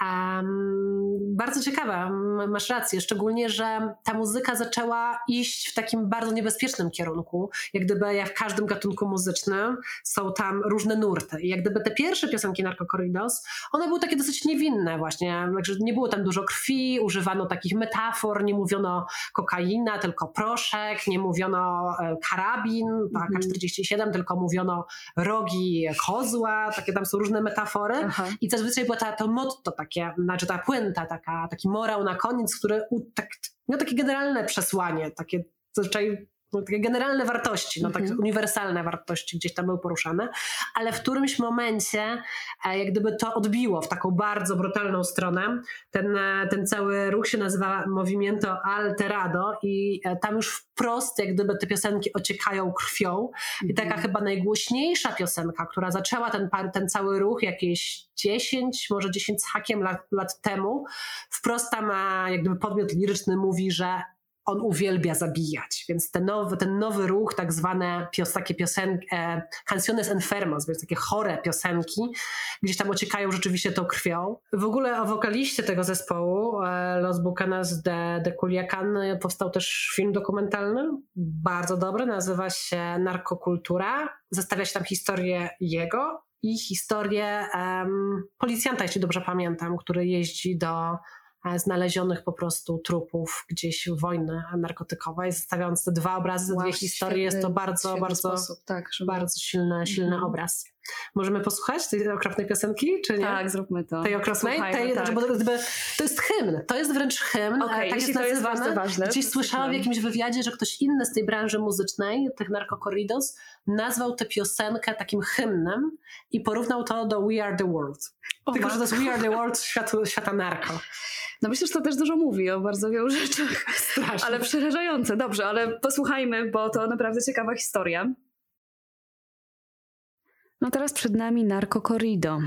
Um, bardzo ciekawe, masz rację, szczególnie, że ta muzyka zaczęła iść w takim bardzo niebezpiecznym kierunku. Jak gdyby jak w każdym gatunku muzycznym są tam różne nurty. I jak gdyby te pierwsze piosenki Narco Corridos, one były takie dosyć niewinne właśnie, także nie było tam dużo krwi, używano takich metafor, nie mówiono kokaina, tylko proszek, nie mówiono e, karabin, AK-47, mm. tylko mówiono rogi kozła, takie tam są różne metafory Aha. i zazwyczaj było ta, to motto takie, znaczy ta puenta, taka, taki morał na koniec, który tak, miał takie generalne przesłanie, takie zazwyczaj no, takie generalne wartości, no, takie mhm. uniwersalne wartości gdzieś tam były poruszane, ale w którymś momencie e, jak gdyby to odbiło w taką bardzo brutalną stronę. Ten, e, ten cały ruch się nazywa Movimiento Alterado i e, tam już wprost jak gdyby te piosenki ociekają krwią i taka mhm. chyba najgłośniejsza piosenka, która zaczęła ten, ten cały ruch jakieś 10, może 10 z hakiem lat, lat temu, wprost tam jak gdyby podmiot liryczny mówi, że on uwielbia zabijać, więc ten nowy, ten nowy ruch, tak zwane pios, takie piosenki, e, canciones enfermos, więc takie chore piosenki, gdzieś tam ociekają rzeczywiście tą krwią. W ogóle o wokaliście tego zespołu, e, Los Bucanas de, de Culiacan, powstał też film dokumentalny, bardzo dobry, nazywa się Narkokultura. Zestawia się tam historię jego i historię um, policjanta, jeśli dobrze pamiętam, który jeździ do znalezionych po prostu trupów gdzieś wojny narkotykowej. Zostawiając te dwa obrazy, wow, dwie historie, jest to bardzo, bardzo, sposób, tak, żeby... bardzo silny, silny mhm. obraz. Możemy posłuchać tej okropnej piosenki, czy nie? Tak, zróbmy to. Tej okropnej? tej, tak. bo to jest hymn, to jest wręcz hymn, okay, tak jest nazywane. Jest ważne, Gdzieś słyszałam w jakimś wywiadzie, że ktoś inny z tej branży muzycznej, tych narkokorridos, nazwał tę piosenkę takim hymnem i porównał to do We Are The World. O, Tylko, że to jest We Are The World światu, świata narko. No myślę, że to też dużo mówi o bardzo wielu rzeczach. Strasznie. Ale przerażające. Dobrze, ale posłuchajmy, bo to naprawdę ciekawa historia. No teraz przed nami Narco Corrido.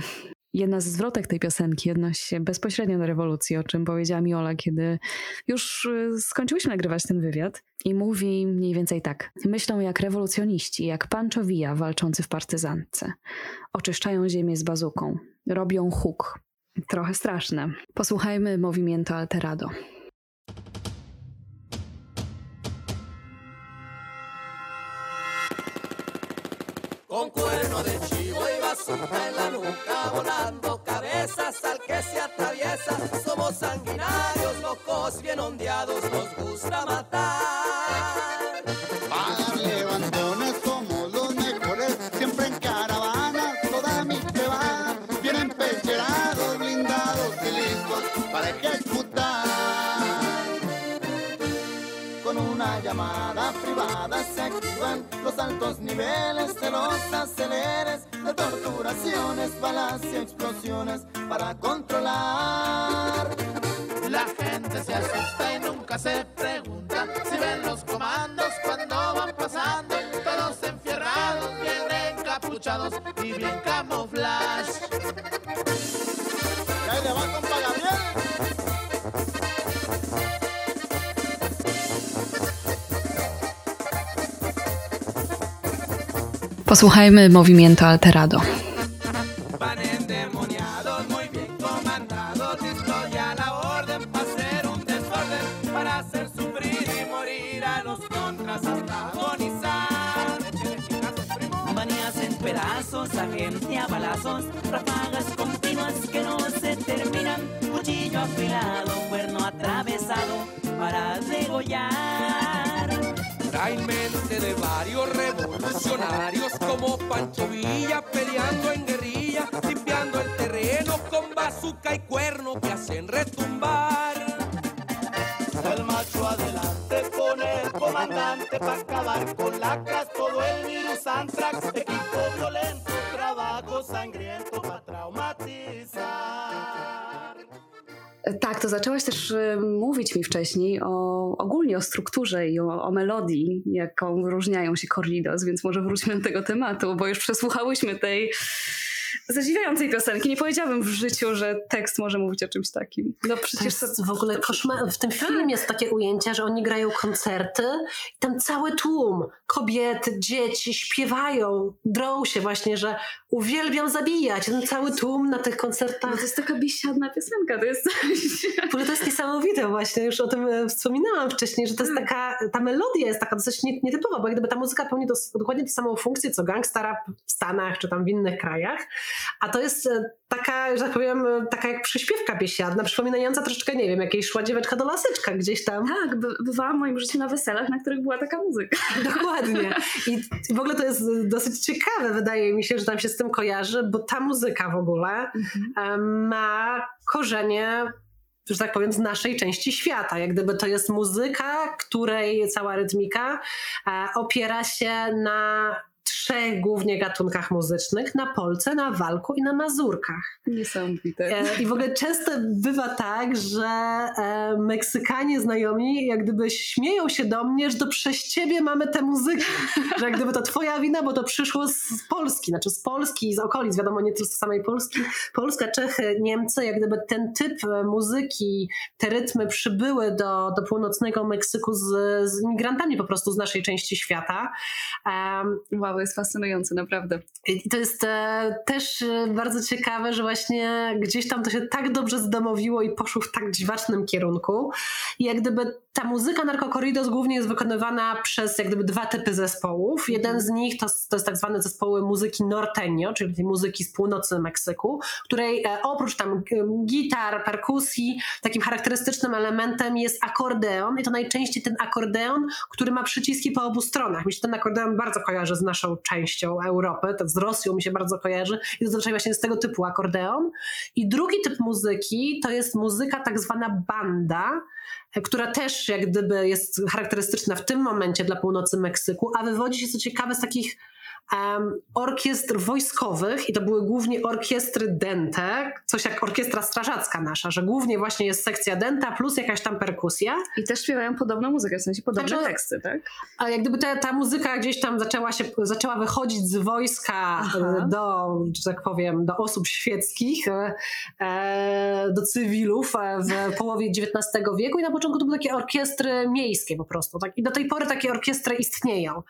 Jedna z zwrotek tej piosenki odnosi się bezpośrednio do rewolucji, o czym powiedziała mi Ola, kiedy już y, skończyłyśmy nagrywać ten wywiad. I mówi mniej więcej tak. Myślą jak rewolucjoniści, jak Pancho Villa walczący w partyzantce. Oczyszczają ziemię z bazuką. Robią huk. Trochę straszne. Posłuchajmy Movimiento Alterado. Con cuerno de chivo y bazooka en la nuca, volando cabezas al que se atraviesa. Somos sanguinarios, locos, bien ondeados, nos gusta matar. Para levantones llamada privada se activan los altos niveles de los aceleres, de torturaciones, balas y explosiones para controlar. La gente se asusta y nunca se pregunta si ven los comandos cuando van pasando, todos enfierrados, bien encapuchados y bien camuflaje. Posłuchajmy Movimiento Alterado. Revolucionarios como Pancho Villa peleando en guerrilla, limpiando el terreno con bazuca y cuerno que hacen retumbar. El macho adelante pone el comandante para acabar con lacras, todo el virus antrax, Tak, to zaczęłaś też y, mówić mi wcześniej o, ogólnie o strukturze i o, o melodii, jaką wyróżniają się corridos, więc może wróćmy do tego tematu, bo już przesłuchałyśmy tej zadziwiającej piosenki. Nie powiedziałabym w życiu, że tekst może mówić o czymś takim. No To przecież jest w ogóle koszmar. W tym filmie jest takie ujęcia, że oni grają koncerty i tam cały tłum kobiety, dzieci śpiewają, drą się właśnie, że uwielbiam zabijać. Ten cały tłum na tych koncertach. No to jest taka biesiadna piosenka, to jest ogóle to jest niesamowite właśnie, już o tym e, wspominałam wcześniej, że to jest taka, ta melodia jest taka dosyć nie- nietypowa, bo jak gdyby ta muzyka pełni dos- dokładnie tę samą funkcję, co gangsta rap w Stanach czy tam w innych krajach, a to jest e, taka, że tak powiem, e, taka jak przyśpiewka biesiadna, przypominająca troszeczkę, nie wiem, jakiejś szła dzieweczka do laseczka gdzieś tam. Tak, by, bywałam w moim życiu na weselach, na których była taka muzyka. [LAUGHS] Dokładnie. I, I w ogóle to jest dosyć ciekawe, wydaje mi się, że tam się z tym kojarzy, bo ta muzyka w ogóle em, ma korzenie że tak powiem, z naszej części świata. Jak gdyby to jest muzyka, której cała rytmika e, opiera się na trzech głównie gatunkach muzycznych, na Polce, na Walku i na Mazurkach. Niesamowite. E, I w ogóle często bywa tak, że e, Meksykanie znajomi jak gdyby śmieją się do mnie, że to przez ciebie mamy tę muzykę. Że jak gdyby to twoja wina, bo to przyszło z Polski, znaczy z Polski, z okolic, wiadomo, nie tylko z samej Polski. Polska, Czechy, Niemcy, jak gdyby ten typ e, muzyki, te rytmy przybyły do, do północnego Meksyku z, z imigrantami po prostu z naszej części świata. Em, Wow, jest fascynujące, naprawdę. i to jest e, też e, bardzo ciekawe, że właśnie gdzieś tam to się tak dobrze zdomowiło i poszło w tak dziwacznym kierunku. I jak gdyby ta muzyka Narco Corridos głównie jest wykonywana przez jak gdyby dwa typy zespołów. Jeden z nich to, to jest tak zwane zespoły muzyki norteño, czyli muzyki z północy Meksyku, której e, oprócz tam gitar, perkusji, takim charakterystycznym elementem jest akordeon i to najczęściej ten akordeon, który ma przyciski po obu stronach. Mi się ten akordeon bardzo kojarzy z naszą częścią Europy, to z Rosją mi się bardzo kojarzy i zazwyczaj właśnie z tego typu akordeon. I drugi typ muzyki to jest muzyka tak zwana banda, e, która też jak gdyby jest charakterystyczna w tym momencie dla północy Meksyku, a wywodzi się co ciekawe z takich orkiestr wojskowych i to były głównie orkiestry dente, coś jak orkiestra strażacka nasza, że głównie właśnie jest sekcja denta plus jakaś tam perkusja. I też śpiewają podobną muzykę, w sensie podobne Znaczy- teksty, tak? A jak gdyby ta, ta muzyka gdzieś tam zaczęła się, zaczęła wychodzić z wojska Aha. e, do, że tak powiem, do osób świeckich, e, e, do cywilów w połowie XIX wieku i na początku to były takie orkiestry miejskie po prostu. Tak? I do tej pory takie orkiestry istnieją.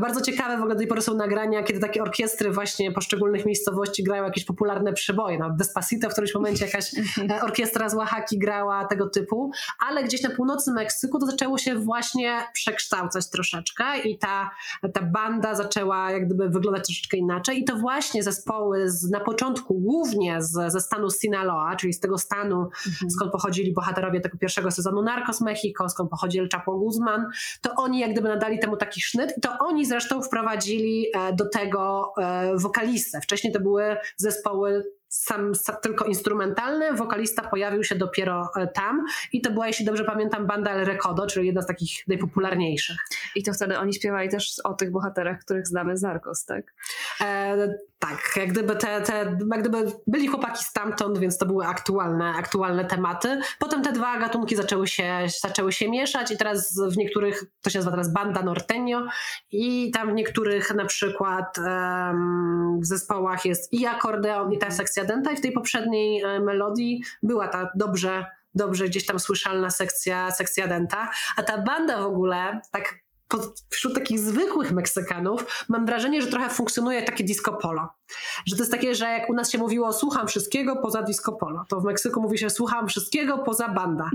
Bardzo ciekawe w ogóle do tej pory są nagrania, kiedy takie orkiestry właśnie poszczególnych miejscowości grają jakieś popularne przeboje. Na Despacito w którymś momencie jakaś e, orkiestra z Oaxaki grała tego typu, ale gdzieś na północy Meksyku to zaczęło się właśnie przekształcać troszeczkę i ta, ta banda zaczęła jak gdyby wyglądać troszeczkę inaczej i to właśnie zespoły z, na początku głównie z, ze stanu Sinaloa, czyli z tego stanu, skąd pochodzili bohaterowie tego pierwszego sezonu Narcos Mexico, skąd pochodzi El Chapo Guzman, to oni jak gdyby nadali temu taki sznyt i to oni zresztą wprowadzili e, do tego e, wokalistę. Wcześniej to były zespoły sam, sam tylko instrumentalne, wokalista pojawił się dopiero e, tam i to była, jeśli dobrze pamiętam, banda El Recodo, czyli jedna z takich najpopularniejszych. I to wtedy oni śpiewali też o tych bohaterach, których znamy z Narcos, tak? E, tak, jak gdyby, te, te, jak gdyby byli chłopaki stamtąd, więc to były aktualne, aktualne tematy. Potem te dwa gatunki zaczęły się, zaczęły się mieszać i teraz w niektórych, to się nazywa teraz banda norteño i tam w niektórych na przykład em, w zespołach jest i akordeon i ta sekcja denta i w tej poprzedniej e, melodii była ta dobrze dobrze gdzieś tam słyszalna sekcja, sekcja denta, a ta banda w ogóle tak wśród takich zwykłych Meksykanów mam wrażenie, że trochę funkcjonuje takie disco polo. Że to jest takie, że jak u nas się mówiło słucham wszystkiego poza disco polo, to w Meksyku mówi się słucham wszystkiego poza banda.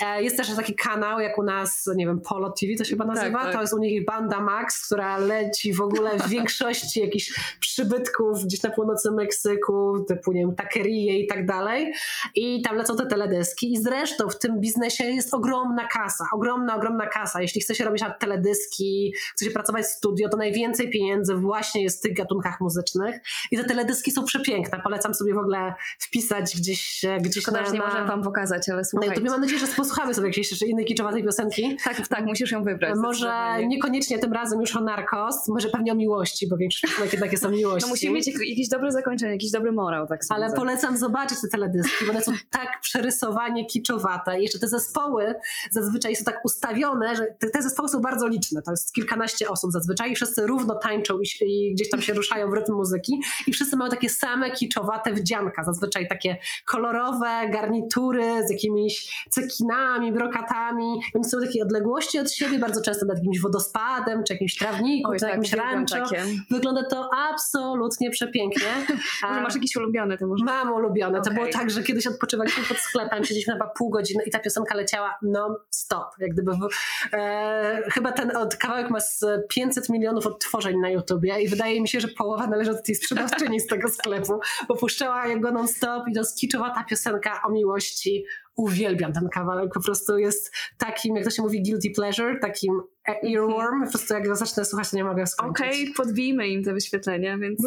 E, jest też taki kanał, jak u nas, nie wiem, Polo TV to się chyba nazywa, tak. to jest u nich Banda Max, która leci w ogóle w większości jakichś przybytków gdzieś na północy Meksyku, typu, nie wiem, takerie i tak dalej. I tam lecą te teledyski i zresztą w tym biznesie jest ogromna kasa, ogromna, ogromna kasa. Jeśli chce się robić teledyski, chce się pracować w studio, to najwięcej pieniędzy właśnie jest w tych gatunkach muzycznych. I te teledyski są przepiękne. Polecam sobie w ogóle wpisać gdzieś, e, gdzieś Szkoda, na, że nie możemy wam pokazać, ale Na słuchajcie. YouTube mam nadzieję, że posłuchamy sobie jakiejś jeszcze innej kiczowatej piosenki. [LAUGHS] Tak, tak, musisz ją wybrać. Może niekoniecznie tym razem już o narkos, może pewnie o miłości, bo większość piosenek jednak jest o [LAUGHS] miłości. No musimy mieć jak- jakieś dobre zakończenie, jakiś dobry morał, tak sądzę. Ale polecam zobaczyć te teledyski, bo one są tak przerysowanie kiczowate. I jeszcze te zespoły zazwyczaj są tak ustawione, że te, te zespoły są bardzo liczne. To jest kilkanaście osób zazwyczaj i wszyscy równo tańczą i, i gdzieś tam się ruszają w rytm muzyki. I wszyscy mają takie same kiczowate wdzianka. Zazwyczaj takie kolorowe garnitury z jakimiś cekinami, brokatami. Oni są takie odległości od siebie, bardzo często nad jakimś wodospadem, czy jakimś trawniku, Oj, czy tak, jakimś rancho. takie. Wygląda to absolutnie przepięknie. [LAUGHS] Może masz jakiś ulubiony, to może... Mam ulubione. To Okej. było tak, że kiedyś odpoczywaliśmy pod sklepem, siedzieliśmy chyba pół godziny i ta piosenka leciała non-stop. Jak gdyby w, e, chyba ten od, kawałek ma z 500 milionów odtworzeń na YouTubie i wydaje mi się, że połowa należy do tej sprzedawczyni z tego sklepu, bo puszczała go non-stop i to skiczowata piosenka o miłości. Uwielbiam ten kawałek, po prostu jest takim, jak to się mówi, guilty pleasure, takim earworm, po prostu jak go zacznę słuchać, to nie mogę skończyć. Okej, podbijmy im te wyświetlenia, więc,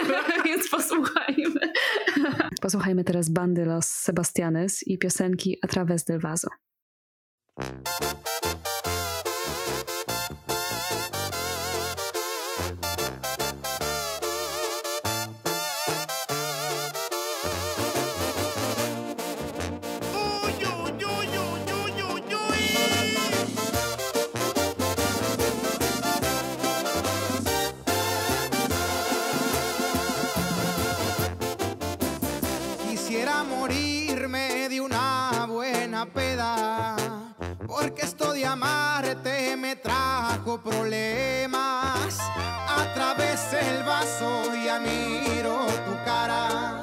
[LAUGHS] więc posłuchajmy. Posłuchajmy teraz bandy Los Sebastianes i piosenki A Través del Vaso. Miro tu cara,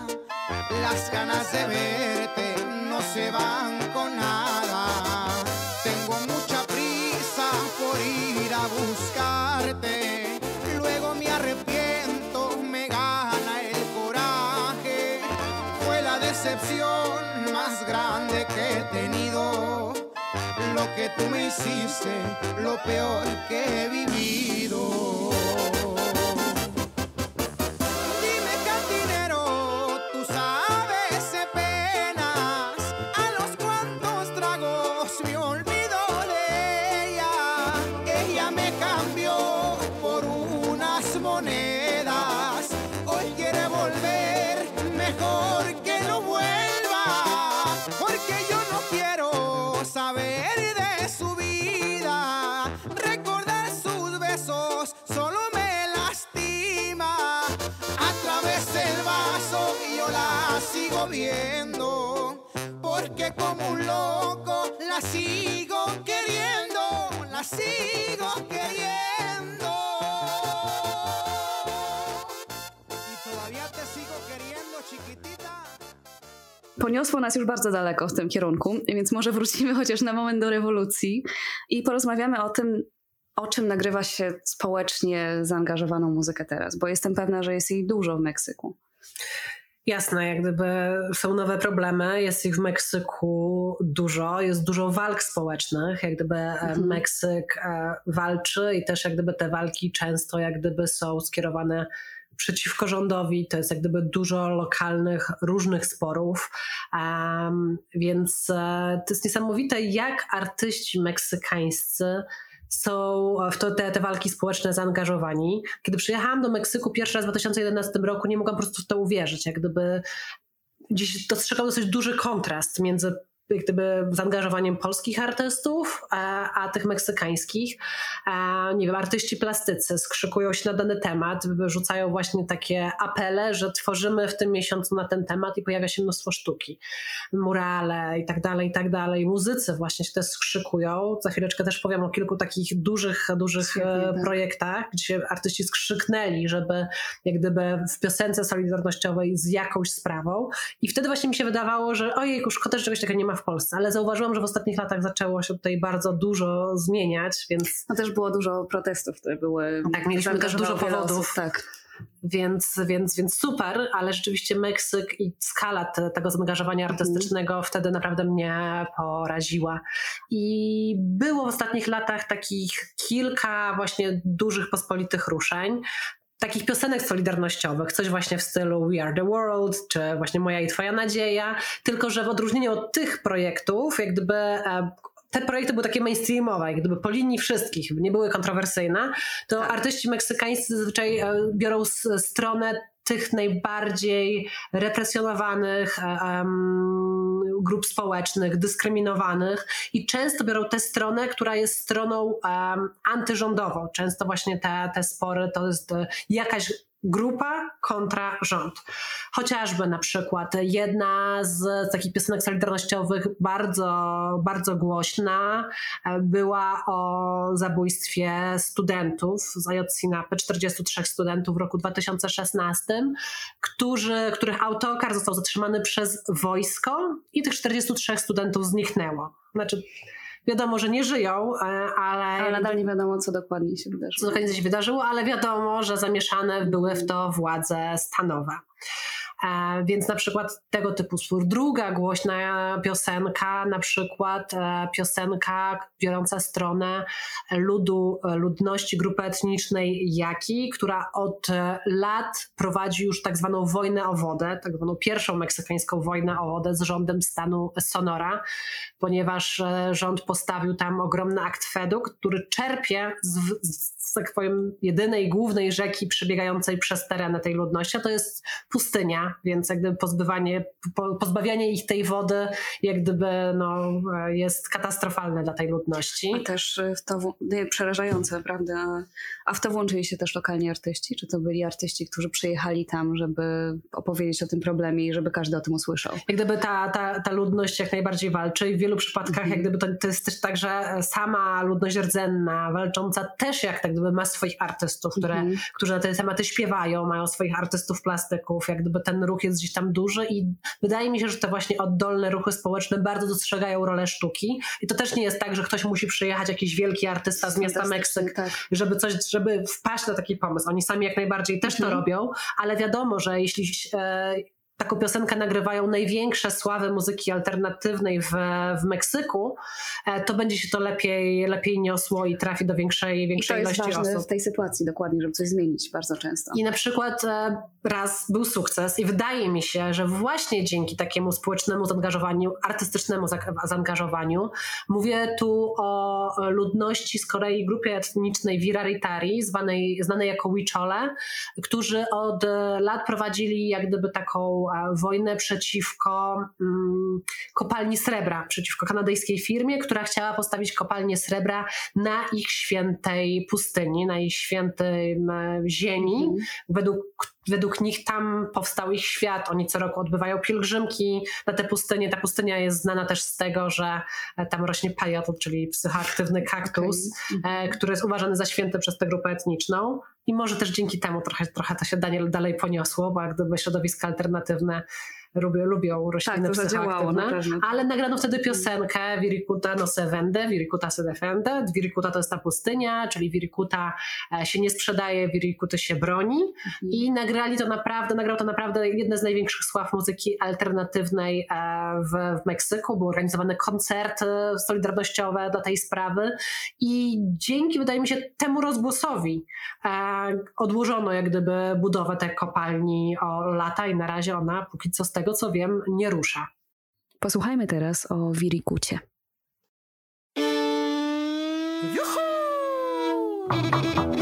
las ganas de verte no se van con nada. Tengo mucha prisa por ir a buscarte, luego me arrepiento, me gana el coraje fue la decepción más grande que he tenido. Lo que tú me hiciste, lo peor que he vivido. Viendo, porque como un loco la sigo queriendo, la sigo queriendo. Y todavía te sigo queriendo, chiquitita. Poniosło nas już bardzo daleko w tym kierunku, więc może wrócimy chociaż na moment do rewolucji i porozmawiamy o tym, o czym nagrywa się społecznie zaangażowaną muzykę teraz, bo jestem pewna, że jest jej dużo w Meksyku. Jasne, jak gdyby są nowe problemy, jest ich w Meksyku dużo, jest dużo walk społecznych, jak gdyby mhm. Meksyk e, walczy i też jak gdyby te walki często jak gdyby są skierowane przeciwko rządowi, to jest jak gdyby dużo lokalnych, różnych sporów, um, więc e, to jest niesamowite, jak artyści meksykańscy są w to, te, te walki społeczne zaangażowani. Kiedy przyjechałam do Meksyku pierwszy raz w 2011 roku, nie mogłam po prostu w to uwierzyć. Jak gdyby gdzieś dostrzegam dosyć duży kontrast między gdyby zaangażowaniem polskich artystów, a, a tych meksykańskich. A, nie wiem, artyści plastycy skrzykują się na dany temat, wyrzucają właśnie takie apele, że tworzymy w tym miesiącu na ten temat i pojawia się mnóstwo sztuki, murale i tak dalej, i tak dalej. Muzycy właśnie się też skrzykują. Za chwileczkę też powiem o kilku takich dużych, dużych Świetnie, e, tak. projektach, gdzie artyści skrzyknęli, żeby jak gdyby w piosence solidarnościowej z jakąś sprawą. I wtedy właśnie mi się wydawało, że ojej, szkoda, że czegoś takiego nie ma w Polsce, ale zauważyłam, że w ostatnich latach zaczęło się tutaj bardzo dużo zmieniać, więc No też było dużo protestów, które były. Tak, mieliśmy też dużo powodów. osób, tak. Więc, więc, więc super, ale rzeczywiście Meksyk i skala te, tego zaangażowania artystycznego wtedy naprawdę mnie poraziła. I było w ostatnich latach takich kilka właśnie dużych pospolitych ruszeń. Takich piosenek solidarnościowych, coś właśnie w stylu We Are the World, czy właśnie Moja i Twoja Nadzieja, tylko że w odróżnieniu od tych projektów, jak gdyby e, te projekty były takie mainstreamowe, jak gdyby po linii wszystkich, nie były kontrowersyjne, to artyści meksykańscy zazwyczaj e, biorą stronę tych najbardziej represjonowanych em, grup społecznych, dyskryminowanych i często biorą tę stronę, która jest stroną em, antyrządową. Często właśnie te, te spory to jest jakaś grupa kontra rząd. Chociażby na przykład jedna z takich piosenek solidarnościowych bardzo, bardzo głośna e, była o zabójstwie studentów z Ayotzinapy, 43 studentów w roku 2016, którzy, których autokar został zatrzymany przez wojsko i tych 43 studentów zniknęło. Znaczy wiadomo, że nie żyją, e, ale... Ale nadal nie wiadomo, co dokładnie się co wydarzyło. dokładnie się wydarzyło, ale wiadomo, że zamieszane były w to władze stanowe. E, więc na przykład tego typu spór. Druga głośna piosenka, na przykład e, piosenka biorąca stronę ludu, ludności grupy etnicznej Jaki, która od e, lat prowadzi już tak zwaną wojnę o wodę, tak zwaną pierwszą meksykańską wojnę o wodę z rządem stanu Sonora, ponieważ rząd postawił tam ogromny akweduk, który czerpie z, z tak powiem, jedynej głównej rzeki przebiegającej przez tereny tej ludności, a to jest pustynia, więc jak gdyby pozbywanie, po, pozbawianie ich tej wody jak gdyby no, e, jest katastrofalne dla tej ludności. A też y, w to nie, przerażające, prawda? A w to włączyli się też lokalni artyści? Czy to byli artyści, którzy przyjechali tam, żeby opowiedzieć o tym problemie i żeby każdy o tym usłyszał? Jak gdyby ta, ta, ta ludność jak najbardziej walczy i w wielu przypadkach jak gdyby to, to jest też tak, że sama ludność rdzenna, walcząca też jak tak gdyby ma swoich artystów, które, którzy na te tematy śpiewają, mają swoich artystów plastyków, jak gdyby ten ruch jest gdzieś tam duży i wydaje mi się, że te właśnie oddolne ruchy społeczne bardzo dostrzegają rolę sztuki. I to też nie jest tak, że ktoś musi przyjechać, jakiś wielki artysta z miasta Meksyk, żeby coś, żeby wpaść na taki pomysł. Oni sami jak najbardziej też to robią, ale wiadomo, że jeśli e, taką piosenkę nagrywają największe sławy muzyki alternatywnej w, w Meksyku, e, to będzie się to lepiej, lepiej niosło i trafi do większej, I to większej jest ilości ważne osób. w tej sytuacji dokładnie, żeby coś zmienić bardzo często. I na przykład e, raz był sukces i wydaje mi się, że właśnie dzięki takiemu społecznemu zaangażowaniu, artystycznemu za- zaangażowaniu, mówię tu o ludności z Korei, grupie etnicznej Wiraritari, zwanej, znanej jako Wichole, którzy od lat prowadzili jak gdyby taką e, wojnę przeciwko mm, kopalni srebra, przeciwko kanadyjskiej firmie, która chciała postawić kopalnię srebra na ich świętej pustyni, na ich świętej ziemi. Według, według nich tam powstał ich świat. Oni co roku odbywają pielgrzymki na tę pustynię. Ta pustynia jest znana też z tego, że e, tam rośnie pajot, czyli psychoaktywny kaktus, e, który jest uważany za święty przez tę grupę etniczną. I może też dzięki temu trochę, trochę to się dalej, dalej poniosło, bo jak gdyby środowiska alternatywne lubią, lubią rośliny Tak, na psychoaktywne. pewno. Ale nagrano wtedy piosenkę Wirikuta no se vende, Wirikuta se defende. Wirikuta to jest ta pustynia, czyli Wirikuta e, się nie sprzedaje, Wirikuty się broni. I nagrali to naprawdę, nagrał to naprawdę jedne z największych sław muzyki alternatywnej e, w, w Meksyku. Były organizowane koncerty solidarnościowe do tej sprawy. I dzięki, wydaje mi się, temu rozgłosowi e, odłożono jak gdyby budowę tej kopalni o lata i na razie ona, póki co z tego co wiem, nie rusza. Posłuchajmy teraz o Wirikucie. Serieta,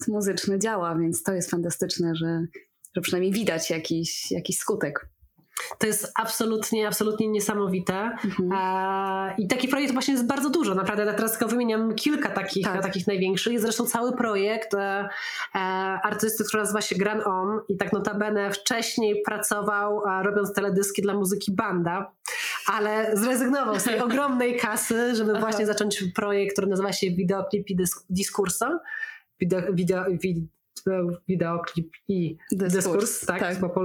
protest muzyczny działa, więc to jest fantastyczne, że, że przynajmniej widać jakiś, jakiś skutek. To jest absolutnie, absolutnie niesamowite. Mhm. E, I taki projekt właśnie jest bardzo dużo. Naprawdę ja teraz tylko wymieniam kilka takich, tak. takich największych. Jest zresztą cały projekt e, e, artysty, który nazywa się Gran Om i tak notabene wcześniej pracował e, robiąc teledyski dla muzyki Banda, ale zrezygnował z tej [LAUGHS] ogromnej kasy, żeby właśnie zacząć projekt, który nazywa się Videoclipi Diskurso wideo, wideoklip i dyskurs, dyskurs tak, tak. po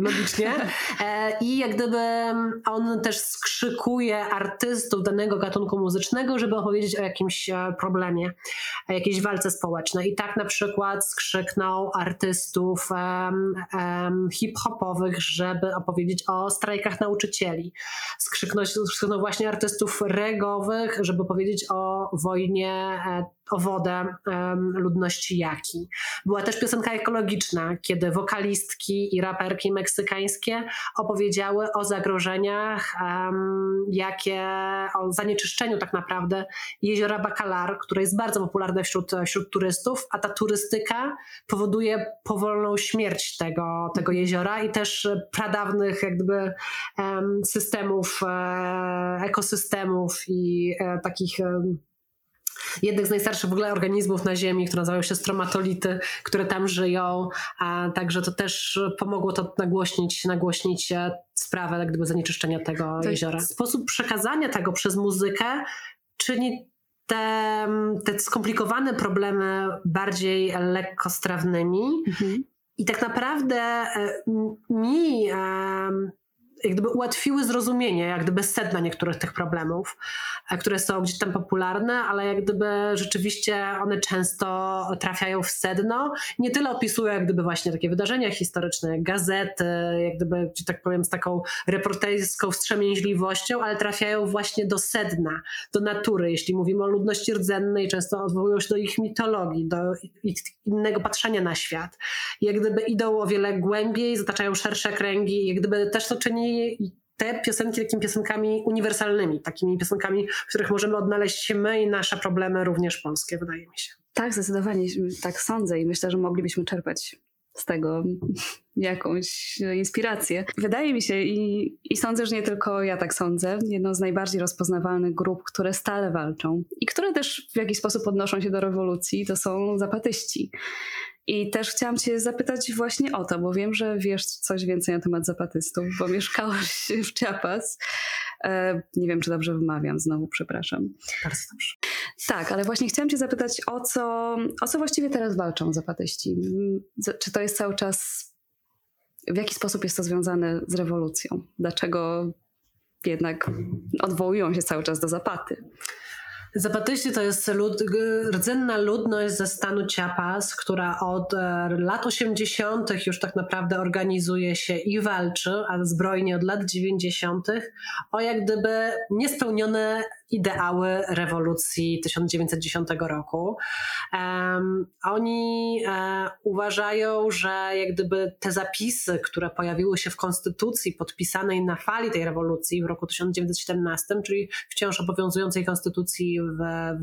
logicznie. [LAUGHS] E, I jak gdyby on też skrzykuje artystów danego gatunku muzycznego, żeby opowiedzieć o jakimś e, problemie, o jakiejś walce społecznej. I tak na przykład skrzyknął artystów um, um, hip-hopowych, żeby opowiedzieć o strajkach nauczycieli. Skrzyknął, skrzyknął właśnie artystów regowych, żeby powiedzieć o wojnie e, o wodę ludności Jaki. Była też piosenka ekologiczna, kiedy wokalistki i raperki meksykańskie opowiedziały o zagrożeniach, jakie, o zanieczyszczeniu tak naprawdę jeziora Bacalar, które jest bardzo popularne wśród, wśród turystów, a ta turystyka powoduje powolną śmierć tego, tego jeziora i też pradawnych jakby um, systemów, e, ekosystemów i e, takich jednych z najstarszych w ogóle organizmów na Ziemi, które nazywają się stromatolity, które tam żyją, a także to też pomogło to nagłośnić, nagłośnić e, sprawę jak gdyby zanieczyszczenia tego to jeziora. Sposób przekazania tego przez muzykę czyni te, te skomplikowane problemy bardziej lekkostrawnymi mhm. i tak naprawdę e, mi jak gdyby ułatwiły zrozumienie jak gdyby sedna niektórych tych problemów, e, które są gdzieś tam popularne, ale jak gdyby rzeczywiście one często trafiają w sedno. Nie tyle opisują jak gdyby właśnie takie wydarzenia historyczne, jak gazety, jak gdyby, że tak powiem, z taką reporterską wstrzemięźliwością, ale trafiają właśnie do sedna, do natury. Jeśli mówimy o ludności rdzennej, często odwołują się do ich mitologii, do ich innego patrzenia na świat. Jak gdyby idą o wiele głębiej, zataczają szersze kręgi, jak gdyby też to czyni te piosenki takimi piosenkami uniwersalnymi, takimi piosenkami, w których możemy odnaleźć się my i nasze problemy również polskie, wydaje mi się. Tak, zdecydowanie tak sądzę i myślę, że moglibyśmy czerpać z tego [LAUGHS] jakąś inspirację. Wydaje mi się i, i sądzę, że nie tylko ja tak sądzę, jedną z najbardziej rozpoznawalnych grup, które stale walczą i które też w jakiś sposób odnoszą się do rewolucji, to są zapatyści. I też chciałam Cię zapytać właśnie o to, bo wiem, że wiesz coś więcej na temat zapatystów, bo mieszkałaś w Chiapas. E, nie wiem, czy dobrze wymawiam, znowu przepraszam. Bardzo dobrze. Tak, ale właśnie chciałam Cię zapytać, o co, o co właściwie teraz walczą zapatyści? Czy to jest cały czas. W jaki sposób jest to związane z rewolucją? Dlaczego jednak odwołują się cały czas do zapaty? Zapatyści to jest lud, rdzenna ludność ze stanu Chiapas, która od e, lat 80. już tak naprawdę organizuje się i walczy, a zbrojnie od lat 90. o jak gdyby niespełnione ideały rewolucji 1910 roku. Um, oni um, uważają, że jak gdyby te zapisy, które pojawiły się w konstytucji podpisanej na fali tej rewolucji w roku 1917, czyli wciąż obowiązującej konstytucji w,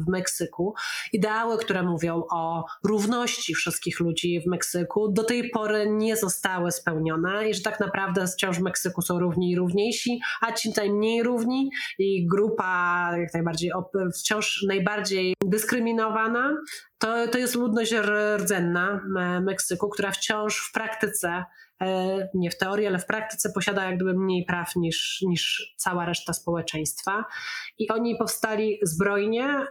w Meksyku, ideały, które mówią o równości wszystkich ludzi w Meksyku, do tej pory nie zostały spełnione i że tak naprawdę wciąż w Meksyku są równi i równiejsi, a ci najmniej równi i grupa jak najbardziej, wciąż najbardziej dyskryminowana, to, to jest ludność rdzenna Meksyku, która wciąż w praktyce e, nie w teorii, ale w praktyce posiada jak gdyby mniej praw niż, niż cała reszta społeczeństwa. I oni powstali zbrojnie,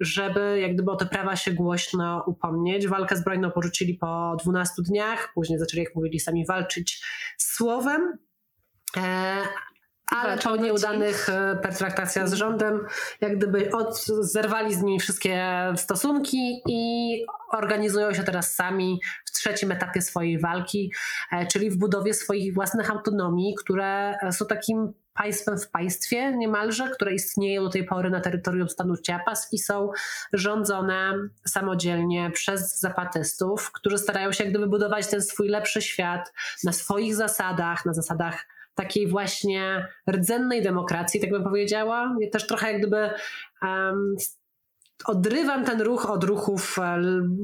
żeby jak gdyby o te prawa się głośno upomnieć. Walkę zbrojną porzucili po 12 dniach, później zaczęli, jak mówili sami, walczyć słowem. E, ale po nieudanych e, pertraktacjach z rządem, jak gdyby od, zerwali z nimi wszystkie stosunki i organizują się teraz sami w trzecim etapie swojej walki, e, czyli w budowie swoich własnych autonomii, które są takim państwem w państwie niemalże, które istnieją do tej pory na terytorium stanu Chiapas i są rządzone samodzielnie przez zapatystów, którzy starają się jak gdyby budować ten swój lepszy świat na swoich zasadach, na zasadach takiej właśnie rdzennej demokracji, tak bym powiedziała. Też trochę jak gdyby um, odrywam ten ruch od ruchów e,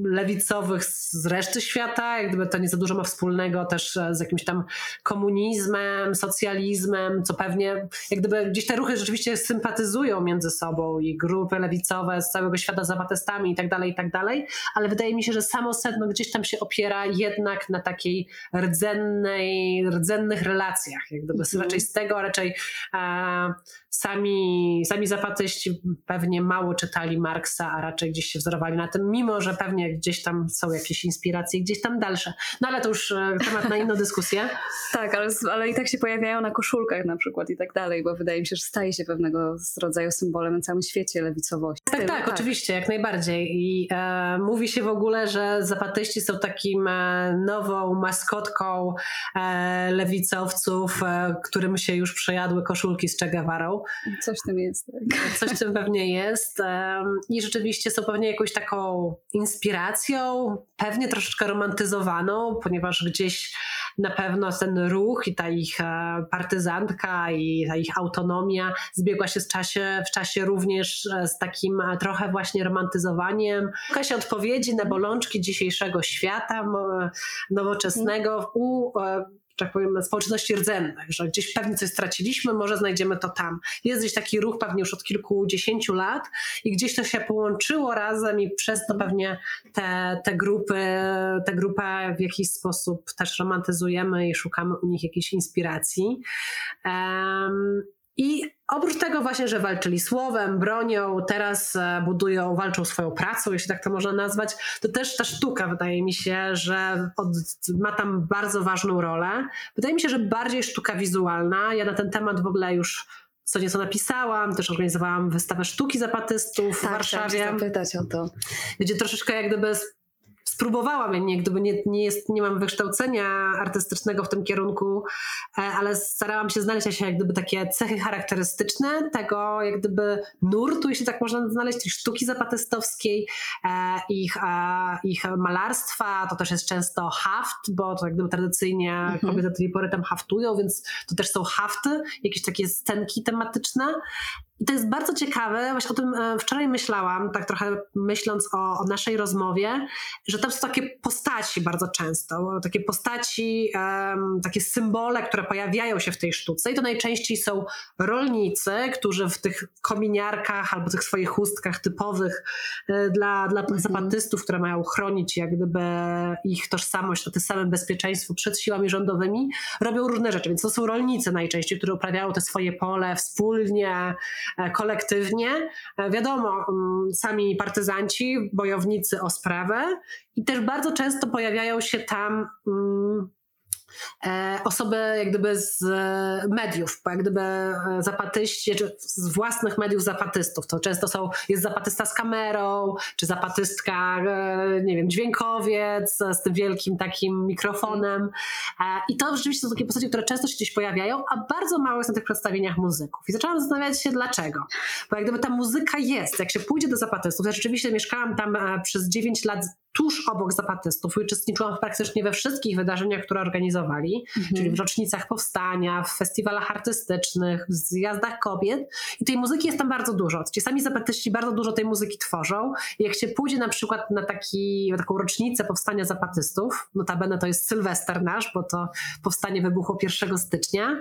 lewicowych z reszty świata, jak gdyby to nie za dużo ma wspólnego też e, z jakimś tam komunizmem, socjalizmem, co pewnie jak gdyby gdzieś te ruchy rzeczywiście sympatyzują między sobą i grupy lewicowe z całego świata z zapatystami i tak dalej, i tak dalej, ale wydaje mi się, że samo sedno gdzieś tam się opiera jednak na takiej rdzennej, rdzennych relacjach, jak gdyby mm. raczej z tego, raczej e, sami, sami zapatyści pewnie mało czytali Marksa, a raczej gdzieś się wzorowali na tym, mimo że pewnie gdzieś tam są jakieś inspiracje, gdzieś tam dalsze. No ale to już e, temat na inną dyskusję. [LAUGHS] tak, ale, ale i tak się pojawiają na koszulkach na przykład i tak dalej, bo wydaje mi się, że staje się pewnego rodzaju symbolem na całym świecie lewicowości. Tak, tak, tak, oczywiście, jak najbardziej. I e, mówi się w ogóle, że zapatyści są takim e, nową maskotką e, lewicowców, e, którym się już przejadły koszulki z Che Guevarą. Coś w tym jest. Tak. Coś w tym pewnie jest. I rzeczywiście są pewnie jakąś taką inspiracją, pewnie troszeczkę romantyzowaną, ponieważ gdzieś na pewno ten ruch i ta ich e, partyzantka i ta ich autonomia zbiegła się czasie, w czasie również e, z takim e, trochę właśnie romantyzowaniem. Szuka się odpowiedzi na bolączki dzisiejszego świata nowoczesnego u tak powiem, społeczności rdzennych, że gdzieś pewnie coś straciliśmy, może znajdziemy to tam. Jest gdzieś taki ruch pewnie już od kilkudziesięciu lat i gdzieś to się połączyło razem i przez to pewnie te, te grupy, te grupę w jakiś sposób też romantyzujemy i szukamy u nich jakiejś inspiracji. Um, i oprócz tego właśnie, że walczyli słowem, bronią, teraz e, budują, walczą swoją pracą, jeśli tak to można nazwać, to też ta sztuka wydaje mi się, że od, ma tam bardzo ważną rolę. Wydaje mi się, że bardziej sztuka wizualna. Ja na ten temat w ogóle już co nieco napisałam, też organizowałam wystawę sztuki zapatystów tak, w Warszawie. Tak, zapytać o to. Gdzie troszeczkę jak gdyby spróbowałam, nie, gdyby nie, nie, jest, nie mam wykształcenia artystycznego w tym kierunku, e, ale starałam się znaleźć się jak gdyby takie cechy charakterystyczne tego jak gdyby nurtu, jeśli tak można znaleźć, tej sztuki zapatystowskiej, e, ich, ich malarstwa, to też jest często haft, bo to jak gdyby tradycyjnie mhm. kobiety do tej pory tam haftują, więc to też są hafty, jakieś takie scenki tematyczne i to jest bardzo ciekawe, właśnie o tym e, wczoraj myślałam, tak trochę myśląc o, o, naszej rozmowie, że tam są takie postaci bardzo często, takie postaci, um, takie symbole, które pojawiają się w tej sztuce i to najczęściej są rolnicy, którzy w tych kominiarkach albo tych swoich chustkach typowych e, dla, dla mhm. zapatystów, które mają chronić jak gdyby ich tożsamość, to tym samym bezpieczeństwo przed siłami rządowymi, robią różne rzeczy, więc to są rolnicy najczęściej, które uprawiają te swoje pole wspólnie, kolektywnie. E, wiadomo, mm, sami partyzanci, bojownicy o sprawę i też bardzo często pojawiają się tam mm, E, osoby jak gdyby z mediów, jak gdyby e, zapatyści, czy z własnych mediów zapatystów. To często są, jest zapatysta z kamerą, czy zapatystka, e, nie wiem, dźwiękowiec z tym wielkim takim mikrofonem. I to rzeczywiście są takie postacie, które często się gdzieś pojawiają, a bardzo mało jest na tych przedstawieniach muzyków. I zaczęłam zastanawiać się dlaczego. Bo jak gdyby ta muzyka jest, jak się pójdzie do zapatystów, ja rzeczywiście mieszkałam tam przez 9 lat tuż obok zapatystów i uczestniczyłam praktycznie we wszystkich wydarzeniach, które organizowali, mhm. czyli w rocznicach powstania, w festiwalach artystycznych, w zjazdach kobiet i tej muzyki jest tam bardzo dużo. Ci sami zapatyści bardzo dużo tej muzyki tworzą i jak się pójdzie na przykład na, taki, taką rocznicę powstania zapatystów, notabene to jest Sylwester nasz, bo to powstanie wybuchło 1 stycznia,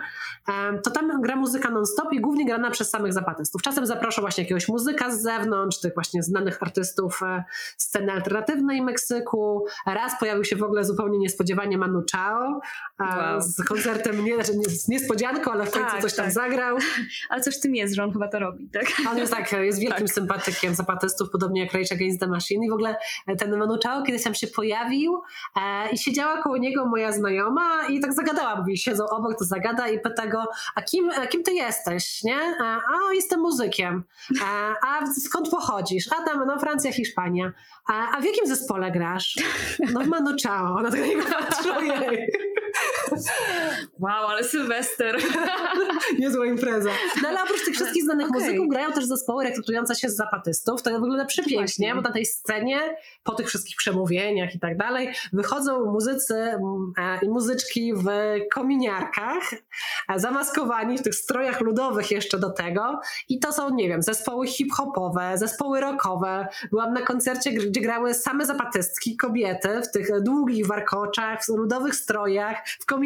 to tam gra muzyka non-stop i głównie grana przez samych zapatystów. Czasem zaprasza właśnie jakiegoś muzyka z zewnątrz, tych właśnie znanych artystów e, sceny alternatywnej, Meksyku. Raz pojawił się w ogóle zupełnie niespodziewanie Manu Chao wow. z koncertem, nie, znaczy nie, z niespodzianką, ale w końcu tak, coś tam tak. zagrał. [LAUGHS] Ale coś w tym jest, że on chyba to robi, tak? On jest tak, jest wielkim tak. sympatykiem zapatystów, podobnie jak Rage Against the Machine i w ogóle ten Manu Chao kiedyś tam się pojawił e, i siedziała koło niego moja znajoma i tak zagadała, mówi, siedzą obok, to zagada i pyta go, a kim, a kim ty jesteś, nie? A, e, a jestem muzykiem. A, e, a skąd pochodzisz? A tam, no Francja, Hiszpania. A, a w jakim zespole zespole grasz? No w Manu Chao. Ona tak na niego patrzy, Wow, ale Sylwester. [LAUGHS] Niezła impreza. No ale oprócz tych wszystkich znanych okay. muzyków grają też zespoły rekrutujące się z zapatystów. To wygląda przepięknie, bo na tej scenie, po tych wszystkich przemówieniach i tak dalej, wychodzą muzycy mm, i muzyczki w kominiarkach, zamaskowani w tych strojach ludowych jeszcze do tego. I to są, nie wiem, zespoły hip-hopowe, zespoły rockowe. Byłam na koncercie, gdzie grały same zapatysty artystki, kobiety w tych długich warkoczach, w ludowych strojach, w kominiarkach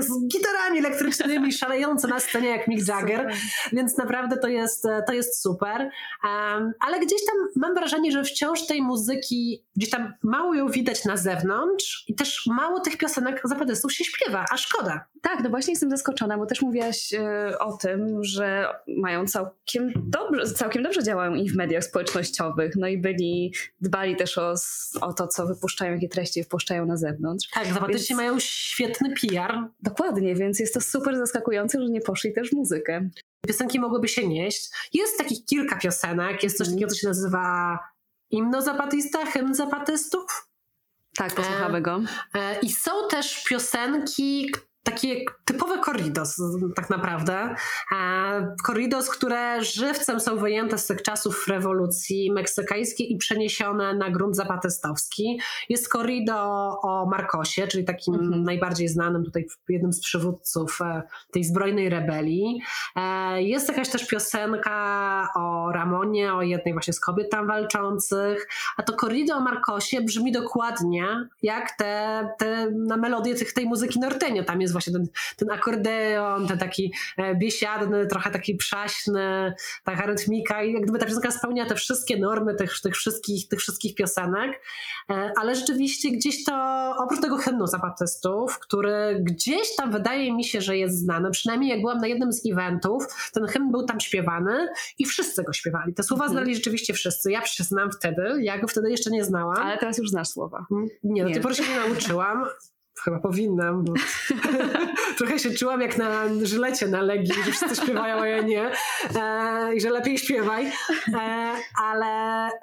z gitarami elektrycznymi, [LAUGHS] szalejące na scenie jak Mick Jagger, super. więc naprawdę to jest, to jest super. Um, ale gdzieś tam mam wrażenie, że wciąż tej muzyki, gdzieś tam mało ją widać na zewnątrz i też mało tych piosenek zapadystów się śpiewa, a szkoda. Tak, no właśnie jestem zaskoczona, bo też mówiłaś y, o tym, że mają całkiem dobrze, całkiem dobrze działają i w mediach społecznościowych, no i byli, dbali też o, o to, co wypuszczają, jakie treści wypuszczają na zewnątrz. Tak, zapatyści więc... mają świetny PR. Dokładnie, więc jest to super zaskakujące, że nie poszli też w muzykę. Piosenki mogłyby się nieść. Jest takich kilka piosenek, jest coś mm. takiego, co się nazywa Imno Zapatista, hymn zapatystów. Tak, posłuchamy go. E, e, I są też piosenki, takie typowe corridos tak naprawdę. Corridos, które żywcem są wyjęte z tych czasów rewolucji meksykańskiej i przeniesione na grunt zapatystowski. Jest corrido o Marcosie, czyli takim mhm. najbardziej znanym tutaj jednym z przywódców e, tej zbrojnej rebelii. E, jest jakaś też piosenka o Ramonie, o jednej właśnie z kobiet tam walczących, a to corrido o Marcosie brzmi dokładnie jak te, te na melodię tych, tej muzyki norteño. Tam jest właśnie ten, ten akordeon, ten taki e, biesiadny, trochę taki przaśny, taka rytmika i jak gdyby ta piosenka spełnia te wszystkie normy tych, tych, wszystkich, tych wszystkich piosenek, e, ale rzeczywiście gdzieś to, oprócz tego hymnu zapatystów, który gdzieś tam wydaje mi się, że jest znany, przynajmniej jak byłam na jednym z eventów, ten hymn był tam śpiewany i wszyscy go śpiewali. Te słowa mhm. znali rzeczywiście wszyscy. Ja przyznam wtedy, ja go wtedy jeszcze nie znałam. Ale teraz już znasz słowa. Nie, do tej pory się nie nauczyłam chyba powinnam, bo [LAUGHS] trochę się czułam jak na żylecie na Legii, że wszyscy śpiewają, a ja nie e, i że lepiej śpiewaj, e, ale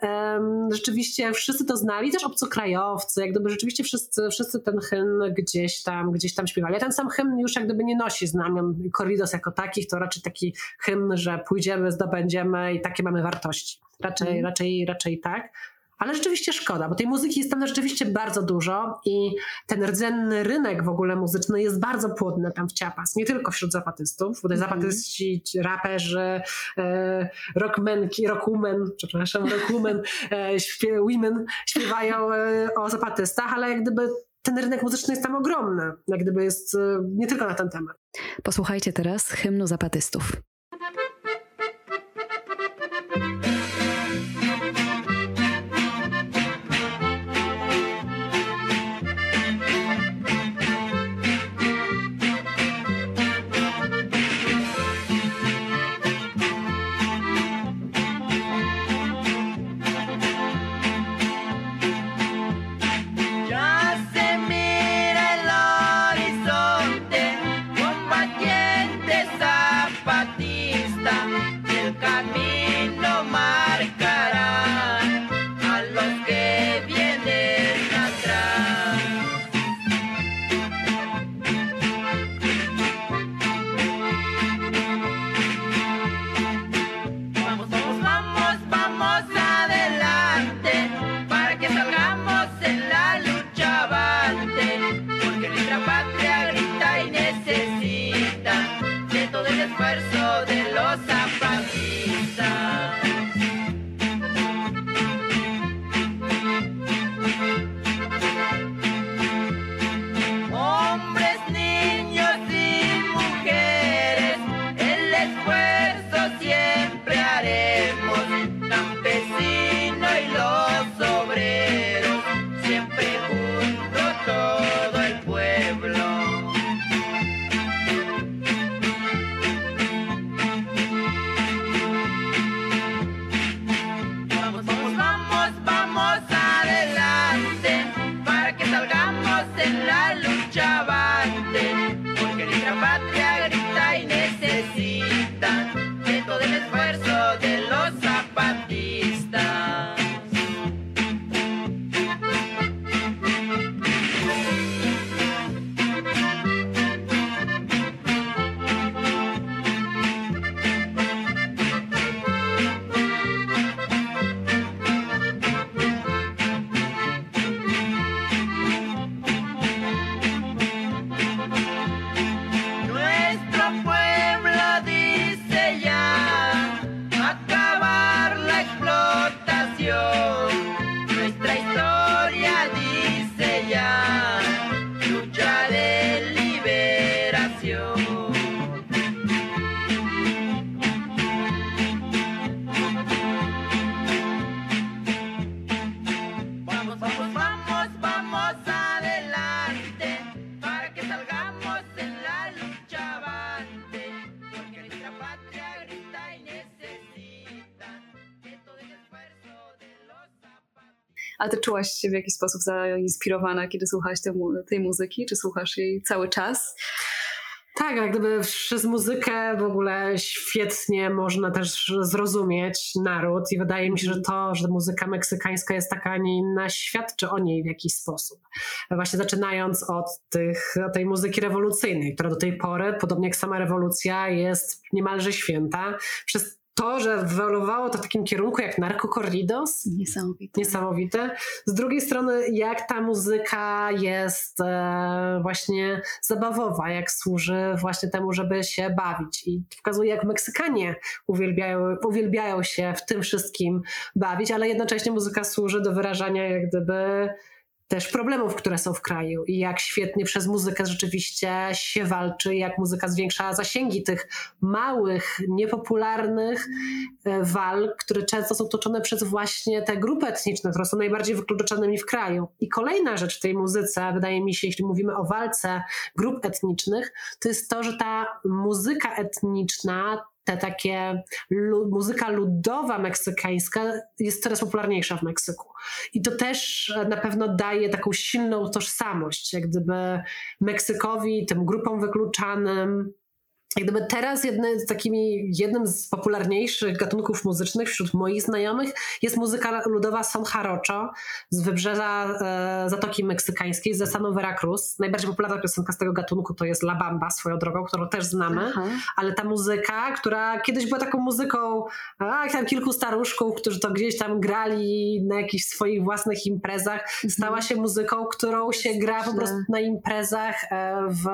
e, rzeczywiście wszyscy to znali, też obcokrajowcy, jak gdyby rzeczywiście wszyscy, wszyscy ten hymn gdzieś tam, gdzieś tam śpiewali. A ten sam hymn już jak gdyby nie nosi znamion Corridos jako takich, to raczej taki hymn, że pójdziemy, zdobędziemy i takie mamy wartości. Raczej, mm. raczej, raczej tak. Ale rzeczywiście szkoda, bo tej muzyki jest tam rzeczywiście bardzo dużo i ten rdzenny rynek w ogóle muzyczny jest bardzo płodny tam w Ciapas. Nie tylko wśród zapatystów, bo te mm. zapatyści, raperzy, e, rockmenki, rockwomen, przepraszam, rockwomen, e, śpie, women śpiewają e, o zapatystach, ale jak gdyby ten rynek muzyczny jest tam ogromny, jak gdyby jest e, nie tylko na ten temat. Posłuchajcie teraz hymnu zapatystów. Czułaś się w jakiś sposób zainspirowana, kiedy słuchałaś tej, tej muzyki? Czy słuchasz jej cały czas? Tak, jak gdyby przez muzykę w ogóle świetnie można też zrozumieć naród i wydaje mi się, że to, że muzyka meksykańska jest taka, a nie inna, świadczy o niej w jakiś sposób. Właśnie zaczynając od, tych, od tej muzyki rewolucyjnej, która do tej pory, podobnie jak sama rewolucja, jest niemalże święta. Przez to, że wyewoluowało to w takim kierunku jak narkokorridos. Niesamowite. Niesamowite. Z drugiej strony, jak ta muzyka jest e, właśnie zabawowa, jak służy właśnie temu, żeby się bawić. I pokazuje, jak Meksykanie uwielbiają, uwielbiają się w tym wszystkim bawić, ale jednocześnie muzyka służy do wyrażania jak gdyby też problemów, które są w kraju i jak świetnie przez muzykę rzeczywiście się walczy, jak muzyka zwiększa zasięgi tych małych, niepopularnych e, walk, które często są toczone przez właśnie te grupy etniczne, które są najbardziej wykluczonymi w kraju. I kolejna rzecz w tej muzyce, wydaje mi się, jeśli mówimy o walce grup etnicznych, to jest to, że ta muzyka etniczna te takie muzyka ludowa meksykańska jest coraz popularniejsza w Meksyku. I to też na pewno daje taką silną tożsamość, jak gdyby Meksykowi, tym grupom wykluczanym, jak gdyby teraz jedny, takimi, jednym z popularniejszych gatunków muzycznych wśród moich znajomych jest muzyka ludowa son jarocho z wybrzeża e, Zatoki Meksykańskiej, ze stanu Veracruz. Najbardziej popularna piosenka z tego gatunku to jest La Bamba, swoją drogą, którą też znamy, Aha. ale ta muzyka, która kiedyś była taką muzyką a, tam kilku staruszków, którzy to gdzieś tam grali na jakichś swoich własnych imprezach, mhm. stała się muzyką, którą się gra po prostu na imprezach, e, w,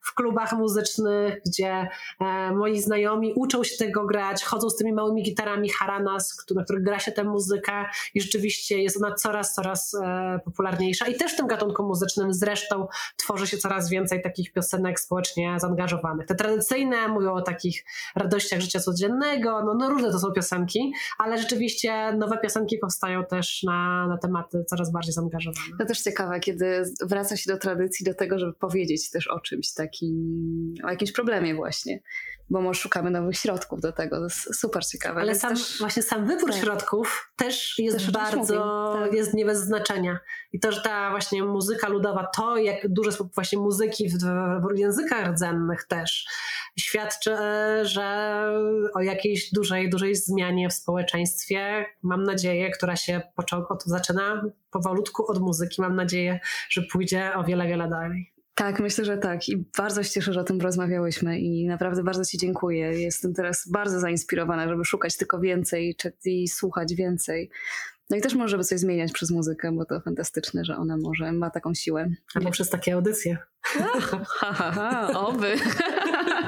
w klubach muzycznych, gdzie e, moi znajomi uczą się tego grać, chodzą z tymi małymi gitarami haranas, na których gra się tę muzykę i rzeczywiście jest ona coraz, coraz e, popularniejsza. I też w tym gatunku muzycznym zresztą tworzy się coraz więcej takich piosenek społecznie zaangażowanych. Te tradycyjne mówią o takich radościach życia codziennego, no, no różne to są piosenki, ale rzeczywiście nowe piosenki powstają też na, na tematy coraz bardziej zaangażowane. To też ciekawe, kiedy wraca się do tradycji, do tego, żeby powiedzieć też o czymś takim, o jakimś problemie właśnie, bo może szukamy nowych środków do tego. To jest super ciekawe. Ale sam, też, właśnie sam wybór tak. środków też jest też bardzo, tak. jest nie bez znaczenia. I to, że ta właśnie muzyka ludowa, to jak dużo jest właśnie muzyki w, w językach rdzennych też świadczy, że o jakiejś dużej, dużej zmianie w społeczeństwie, mam nadzieję, która się początku, zaczyna powolutku od muzyki, mam nadzieję, że pójdzie o wiele, wiele dalej. Tak, myślę, że tak. I bardzo się cieszę, że o tym rozmawiałyśmy i naprawdę bardzo Ci dziękuję. Jestem teraz bardzo zainspirowana, żeby szukać tylko więcej i słuchać więcej. No i też może by coś zmieniać przez muzykę, bo to fantastyczne, że ona może ma taką siłę. Albo przez takie audycje. Ha, ha, ha, oby.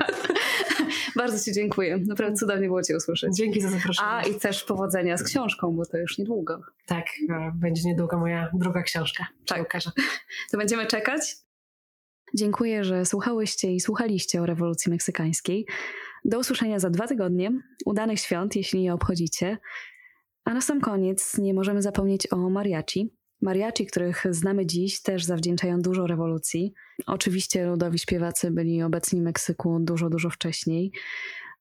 [LAUGHS] Bardzo Ci dziękuję. Naprawdę cudownie było Cię usłyszeć. Dzięki za zaproszenie. A i też powodzenia z książką, bo to już niedługo. Tak, będzie niedługo moja druga książka. Tak. To będziemy czekać. Dziękuję, że słuchałyście i słuchaliście o rewolucji meksykańskiej. Do usłyszenia za dwa tygodnie. Udanych świąt, jeśli je obchodzicie. A na sam koniec nie możemy zapomnieć o mariachi. Mariachi, których znamy dziś, też zawdzięczają dużo rewolucji. Oczywiście ludowi śpiewacy byli obecni w Meksyku dużo, dużo wcześniej,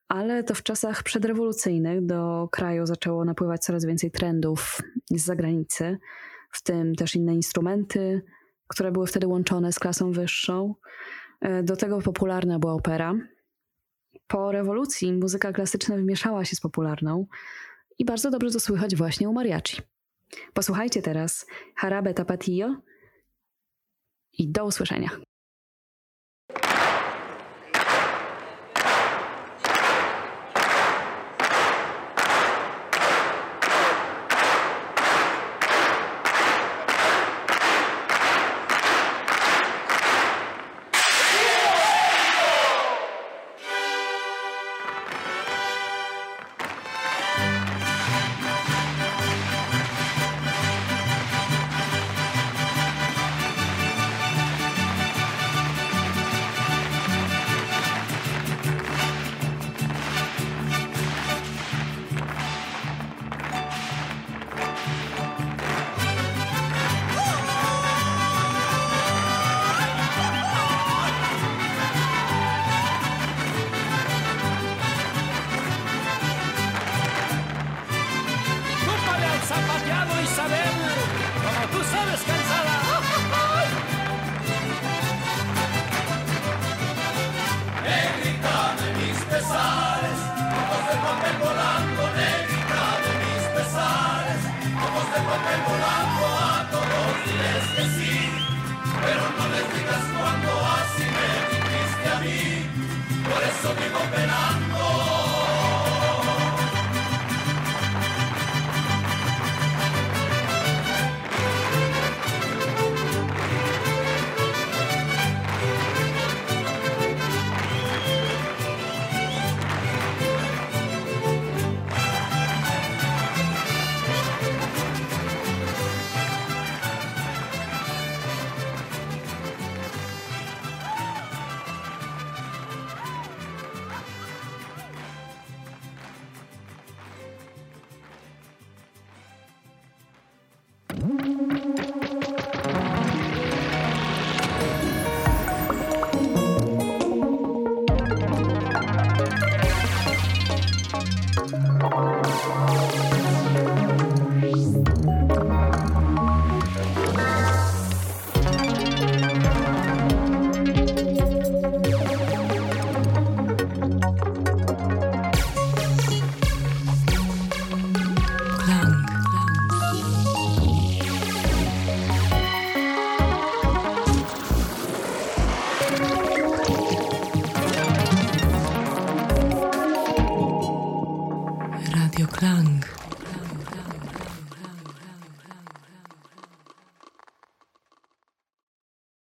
ale to w czasach przedrewolucyjnych do kraju zaczęło napływać coraz więcej trendów z zagranicy, w tym też inne instrumenty, które były wtedy łączone z klasą wyższą. E, do tego popularna była opera. Po rewolucji muzyka klasyczna wymieszała się z popularną i bardzo dobrze to słychać właśnie u mariachi. Posłuchajcie teraz Harabe Tapatio i do usłyszenia.